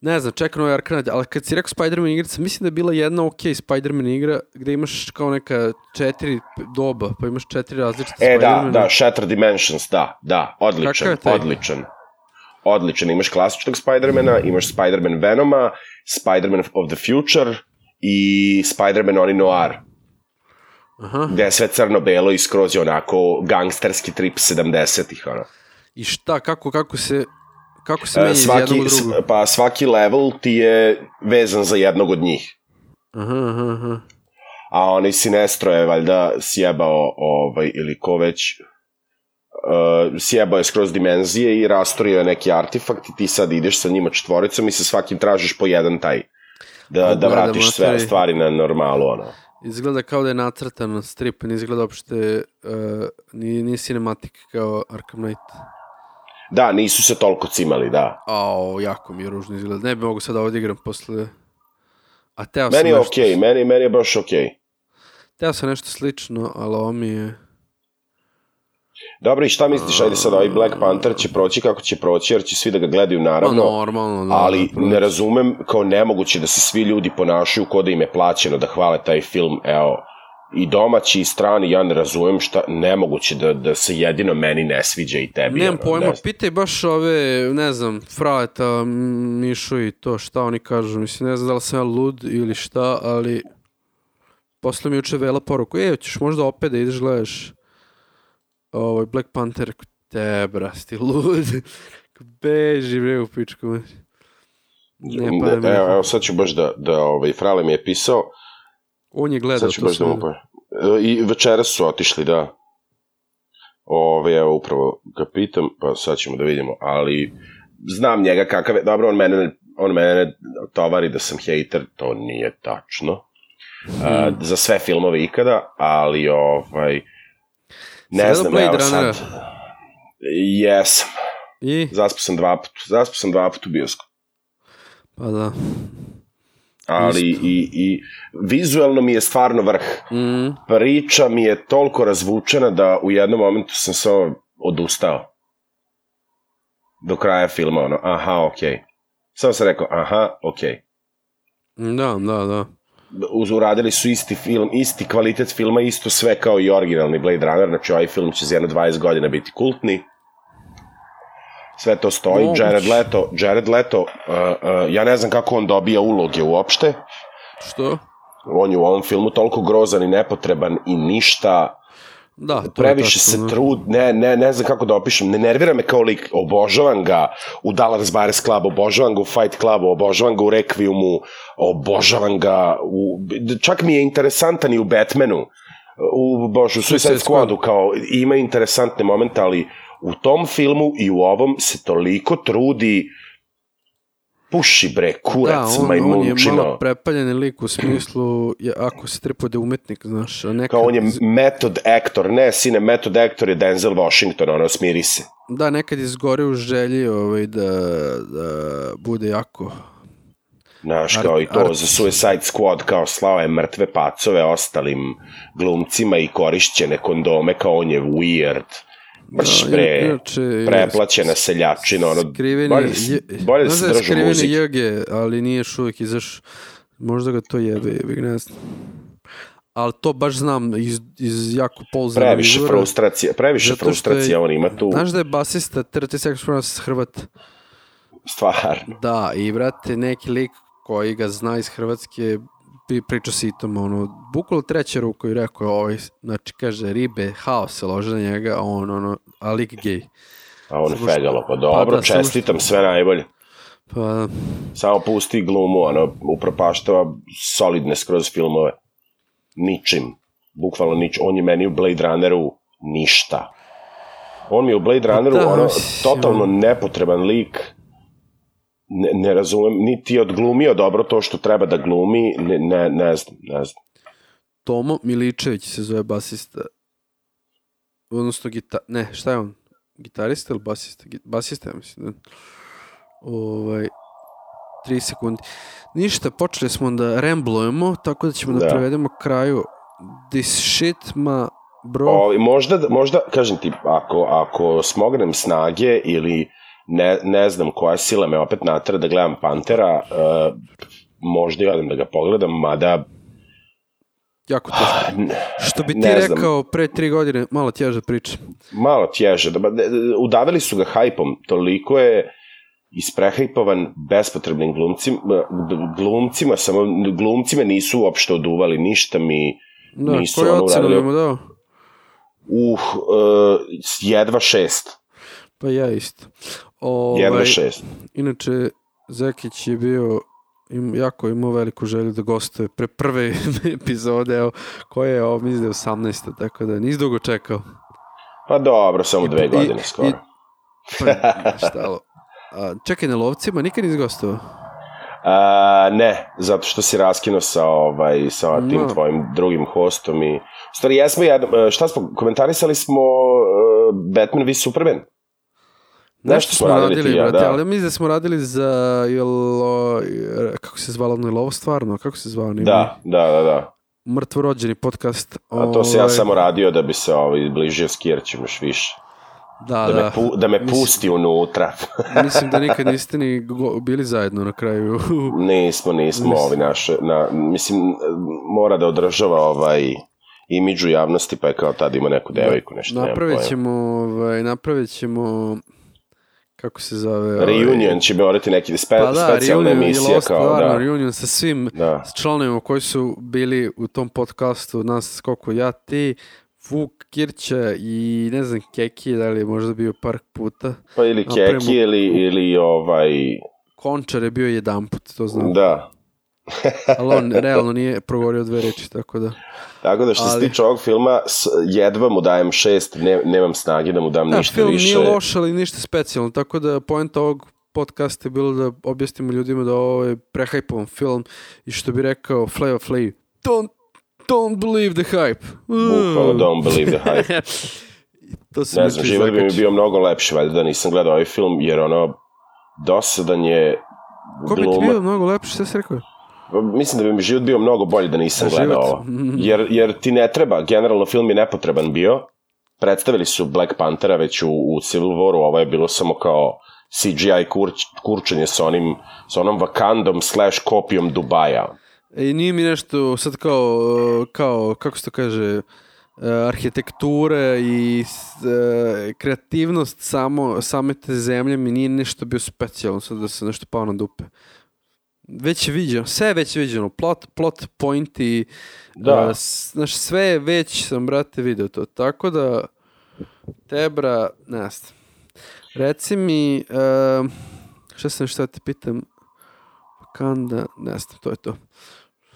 Ne znam, čekam ovaj Knight, ali kad si rekao Spider-Man igrica, mislim da je bila jedna ok Spider-Man igra gde imaš kao neka četiri doba, pa imaš četiri različite E, da, Spider-mana. da, Shattered Dimensions, da, da, odličan, odličan. Odličan, imaš klasičnog Spidermana, imaš Spider-Man Venoma, Spider-Man of the Future i Spider-Man Oni Noir. Aha. gde je sve crno-belo i skroz je onako gangsterski trip 70-ih, ono. I šta, kako, kako se, kako se E, menja iz jednog svaki, u s- drugo? pa svaki level ti je vezan za jednog od njih. Aha, aha, aha. A onaj Sinestro je valjda sjebao, ovaj, ili ko već, uh, sjebao je skroz dimenzije i rastorio je neki artefakt i ti sad ideš sa njima četvoricom i sa svakim tražiš po jedan taj. Da, da vratiš sve stvari na normalu, ono. Izgleda kao da je nacrtan na strip, ne izgleda uopšte, uh, ni, ni cinematik kao Arkham Knight. Da, nisu se toliko cimali, da. Ao, jako mi je ružno izgleda. Ne bi mogu sad da ovdje igram posle... A teo sam Meni je nešto, okej, meni, meni je baš okej. teo sam nešto slično, ali ovo mi je... Dobro, i šta misliš, ajde sad ovaj Black Panther će proći kako će proći, jer će svi da ga gledaju Pa naravno, normalno, da. ali da, ne razumem kao nemoguće da se svi ljudi ponašaju ko da im je plaćeno da hvale taj film, evo, i domaći i strani, ja ne razumem šta, nemoguće da, da se jedino meni ne sviđa i tebi. Nemam ono, pojma, ne pitaj baš ove, ne znam, Fraleta, Mišu i to, šta oni kažu. Mislim, ne znam da li sam ja lud ili šta, ali posle mi juče vela poruku, e, ćeš možda opet da ideš gledaš ovaj Black Panther, te bra, si ti lud. Beži, bre, u pičku. Ne, pa Ne, evo, evo, sad ću baš da, da ovaj, Frale mi je pisao, On je gledao sad ću to baš da sve. mu pa... I večeras su otišli, da. Ove, evo, upravo ga pitam, pa sad ćemo da vidimo, ali znam njega kakav je, dobro, on mene, on mene tovari da sam hejter, to nije tačno. Hmm. za sve filmove ikada, ali ovaj, ne znam, Blade evo Runnera? sad. Jesam. I, Zaspao sam dva put, zaspao sam dva put u bioskopu. pa da. Ali Isto. i, i vizuelno mi je stvarno vrh. Mm, priča mi je toliko razvučena da u jednom momentu sam samo odustao. Do kraja filma, ono, aha, okej. Okay. Samo sam rekao, aha, okej. da, da, da. Uz uradili su isti film, isti kvalitet filma, isto sve kao i originalni Blade Runner, znači ovaj film će za jedno 20 godina biti kultni. Sve to stoji. Moguće. Jared Leto, Jared Leto, uh, uh, ja ne znam kako on dobija uloge uopšte. Što? On je u ovom filmu toliko grozan i nepotreban i ništa Da, to je previše se da. trud, ne, ne, ne znam kako da opišem, ne nervira me kao lik, obožavam ga u Dallas Buyers Club, obožavam ga u Fight Clubu, obožavam ga u Requiemu, obožavam ga u, čak mi je interesantan i u Batmanu, u, bože, u Suicide Suicide Squad. Squadu, kao ima interesantne momente, ali u tom filmu i u ovom se toliko trudi puši bre, kurac, Da, on, on majmunčino. je malo prepaljeni lik u smislu, je, ako se tripuje da je umetnik, znaš, nekad... Kao on je method actor, ne sine, method actor je Denzel Washington, ono, smiri se. Da, nekad izgore u želji ovaj, da, da bude jako... Znaš, kao i to art- za Suicide Squad, kao slao je mrtve pacove ostalim glumcima i korišćene kondome, kao on je weird. Baš Da, inače, preplaćena seljačina, ono, Skriveni, bolje, da je- bolje da se je držu skriveni muzike. JG, ali nije još uvijek izaš. Možda ga to jebe, jebe ne znam. Ali to baš znam iz, iz jako pouzdanog Previše izvora. frustracije, previše je- on ima tu, Znaš da je basista 30 Seconds from Us Hrvat? stvarno. Da, i vrate, neki lik koji ga zna iz Hrvatske pri- priča s itom, ono, bukvalo treće ruko i rekao je ovaj, znači kaže ribe, haos se lože na njega, a on, ono, a lik gej. A on što- fegalo, pa Pa dobro, da, samo što- čestitam, sve najbolje. Pa, Samo pusti glumu, ono, upropaštava solidne skroz filmove. Ničim. Bukvalno nič. On je meni u Blade Runneru ništa. On mi je u Blade Runneru, da, ono, totalno nepotreban lik. Ne, ne razumem, niti je odglumio dobro to što treba da glumi, ne, ne, ne znam, ne znam. Tomo Miličević se zove basista. Odnosno gita... Ne, šta je on? Gitarista ili basista? Basista, ja mislim. Da. Ovaj, 3 sekundi. Ništa, počeli smo da ramblujemo, tako da ćemo da, Da. prevedemo kraju. This shit, ma, bro. O, možda, možda, kažem ti, ako, ako smognem snage ili ne, ne znam koja sila me opet natara da gledam Pantera, uh, možda i odem da ga pogledam, mada jako teško. n- Što bi ti ne znam. rekao pre tri godine, malo tježe priča. malo tježe. Da, udavili su ga hajpom, toliko je isprehajpovan bespotrebnim glumcima, glumcima, samo glumcima nisu uopšte oduvali, ništa mi Da, nisu koju ono uradili. mu dao? Uh, uh, jedva šest. Pa ja isto. Ovaj, Jedva šest. Inače, Zekić je bio im, jako imao veliku želju da gostuje pre prve epizode, evo, koja je ovo, mislim da je 18. Tako da nis dugo čekao. Pa dobro, samo dve I- godine i- skoro. Pa, šta lo. A, čekaj, na lovcima nikad nisi gostovao? A, ne, zato što si raskinuo sa, ovaj, sa tim No. tvojim drugim hostom i... U stvari, jesmo jedno, e, šta smo, komentarisali smo uh, Batman v Superman. Nešto smo radili ja, brate, da. ali mislim da smo radili za, jel, o, kako se zvalo, ono, je li ovo stvarno, kako se zvao? Da, da, da, da. Mrtvorođeni podcast. A to se ja ovaj, samo radio da bi se ovaj, bližio s Kirćem još više. Da, Da, da. me, pu, da me Mislim- pusti unutra. Mislim da nikad niste ni go- bili zajedno na kraju. nismo, nismo, Mislim- ovi naše, na, mislim, mora da održava ovaj imidžu javnosti, pa je kao tad ima neku devojku, nešto. napravit ćemo, ovaj, napravit ćemo, kako se zove? ovaj, Reunion će morati neki spe, Pa da, specijalna emisija Lost, kao, stvarno, da, reunion sa svim da. članovima koji su bili u tom podcastu, nas koliko ja, ti, Vuk, Kirća i ne znam, Keki, da li je možda bio par puta. Pa ili Keki ili, ili ovaj, Končar je bio jedan put, to znam. da. Ali on realno nije progovorio dve reči, tako da... Tako da što se Ali- tiče ovog filma, jedva mu dajem šest, ne, nemam snage da mu dam Da, ništa film više. nije loš, ali ništa specijalno, tako da poenta ovog podcasta je bilo da objasnimo ljudima da ovo je prehajpovan film i što bi rekao Flava Flav, don't, don't believe the hype. Bukvalno don't believe the hype. to se Ne znam, život bi mi bio mnogo lepši, valjda da nisam gledao ovaj film, jer ono, dosadan je Ko bi ti bio mnogo lepši, šta si rekao? Mislim da bi mi život bio mnogo bolji da nisam Da, gledao život. ovo. Jer, jer ti ne treba, generalno film je nepotreban bio. Predstavili su Black Panthera već u, u Civil Waru, ovo je bilo samo kao CGI kurč, kurčenje sa, onim, sa onom Wakandom slash kopijom Dubaja. I nije mi nešto sad kao, uh, kao kako se to kaže, uh, arhitekture i kreativnost samo, same te zemlje mi nije nešto bio specijalno, sad da se nešto pao na dupe. Već je viđeno, sve je već viđeno, plot, plot point i Da. uh, znaš, sve je već sam, brate, video to. Tako da, Tebra, ne znam. Reci mi, uh, šta sam šta te pitam, Kanda, ne znam, to je to.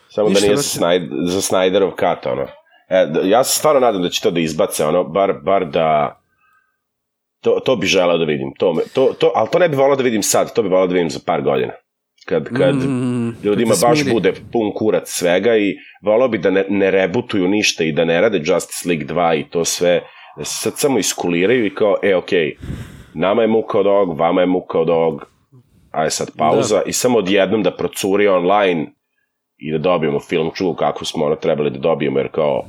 Samo Ništa, da nije za, Snyder, za Snyderov kat, ono. E, da, ja se stvarno nadam da će to da izbace, ono, bar, bar da... To, to bi želeo da vidim. To, me, to, to, ali to ne bi volao da vidim sad, to bi volao da vidim za par godina. Kad, kad Mm, ljudima kad baš bude pun kurac svega i volao bi da ne, ne rebutuju ništa i da ne rade Justice League 2 i to sve, da se sad samo iskuliraju i kao, e, okej, nama je muka od ovog, vama je muka od ovog, aj sad pauza i samo odjednom da procuri online i da dobijemo film čuvu kako smo ono trebali da dobijemo, jer kao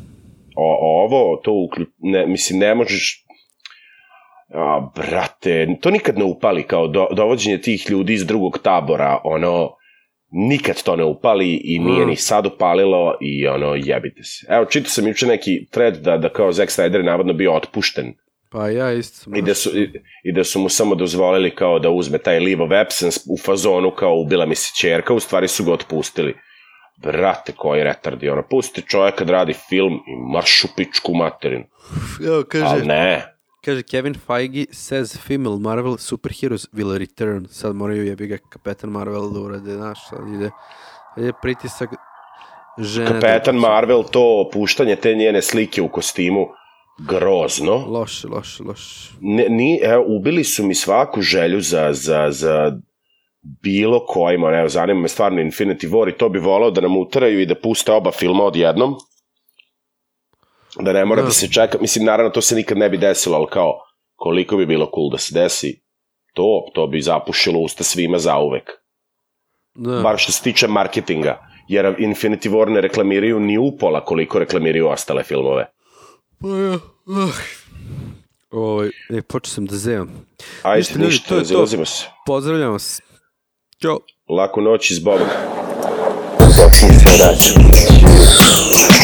o, ovo, to uklju... ne, mislim, ne možeš a, brate, to nikad ne upali kao do, dovođenje tih ljudi iz drugog tabora, ono, nikad to ne upali i nije Mm. ni sad upalilo i ono, jebite se. Evo, čitao sam juče neki thread da, da kao Zack Snyder je navodno bio otpušten Pa ja isto sam. i da, su, i, i da su mu samo dozvolili kao da uzme taj leave of absence u fazonu kao ubila mi se čerka, u stvari su ga otpustili. Brate, koji retardi, ono, pusti čovjeka da radi film i marš u pičku materinu. Evo, kaže, Ali ne, kaže Kevin Feige says female Marvel superheroes will return. Sad moraju jebi ga Kapetan Marvel da urade, znaš, sad ide, ide pritisak žene. da- Kapetan Marvel, to puštanje te njene slike u kostimu, grozno. Loše, loše, loše. Ne, ni, evo, ubili su mi svaku želju za, za, za bilo kojima, evo, zanima me stvarno Infinity War i to bi volao da nam utaraju i da puste oba filma odjednom. Da ne mora Da. da se čeka, mislim, naravno to se nikad ne bi desilo, ali kao, koliko bi bilo cool da se desi, to, to bi zapušilo usta svima zauvek. Da. bar što se tiče marketinga, jer Infinity War ne reklamiraju ni upola koliko reklamiraju ostale filmove. Pa ja, uh. Ovaj, e, počeo sam da zevam. Ajde, Ništa, ništa, to je to. zilazimo se. Pozdravljam vas. Ćao. Laku noć iz Boga. Se vraća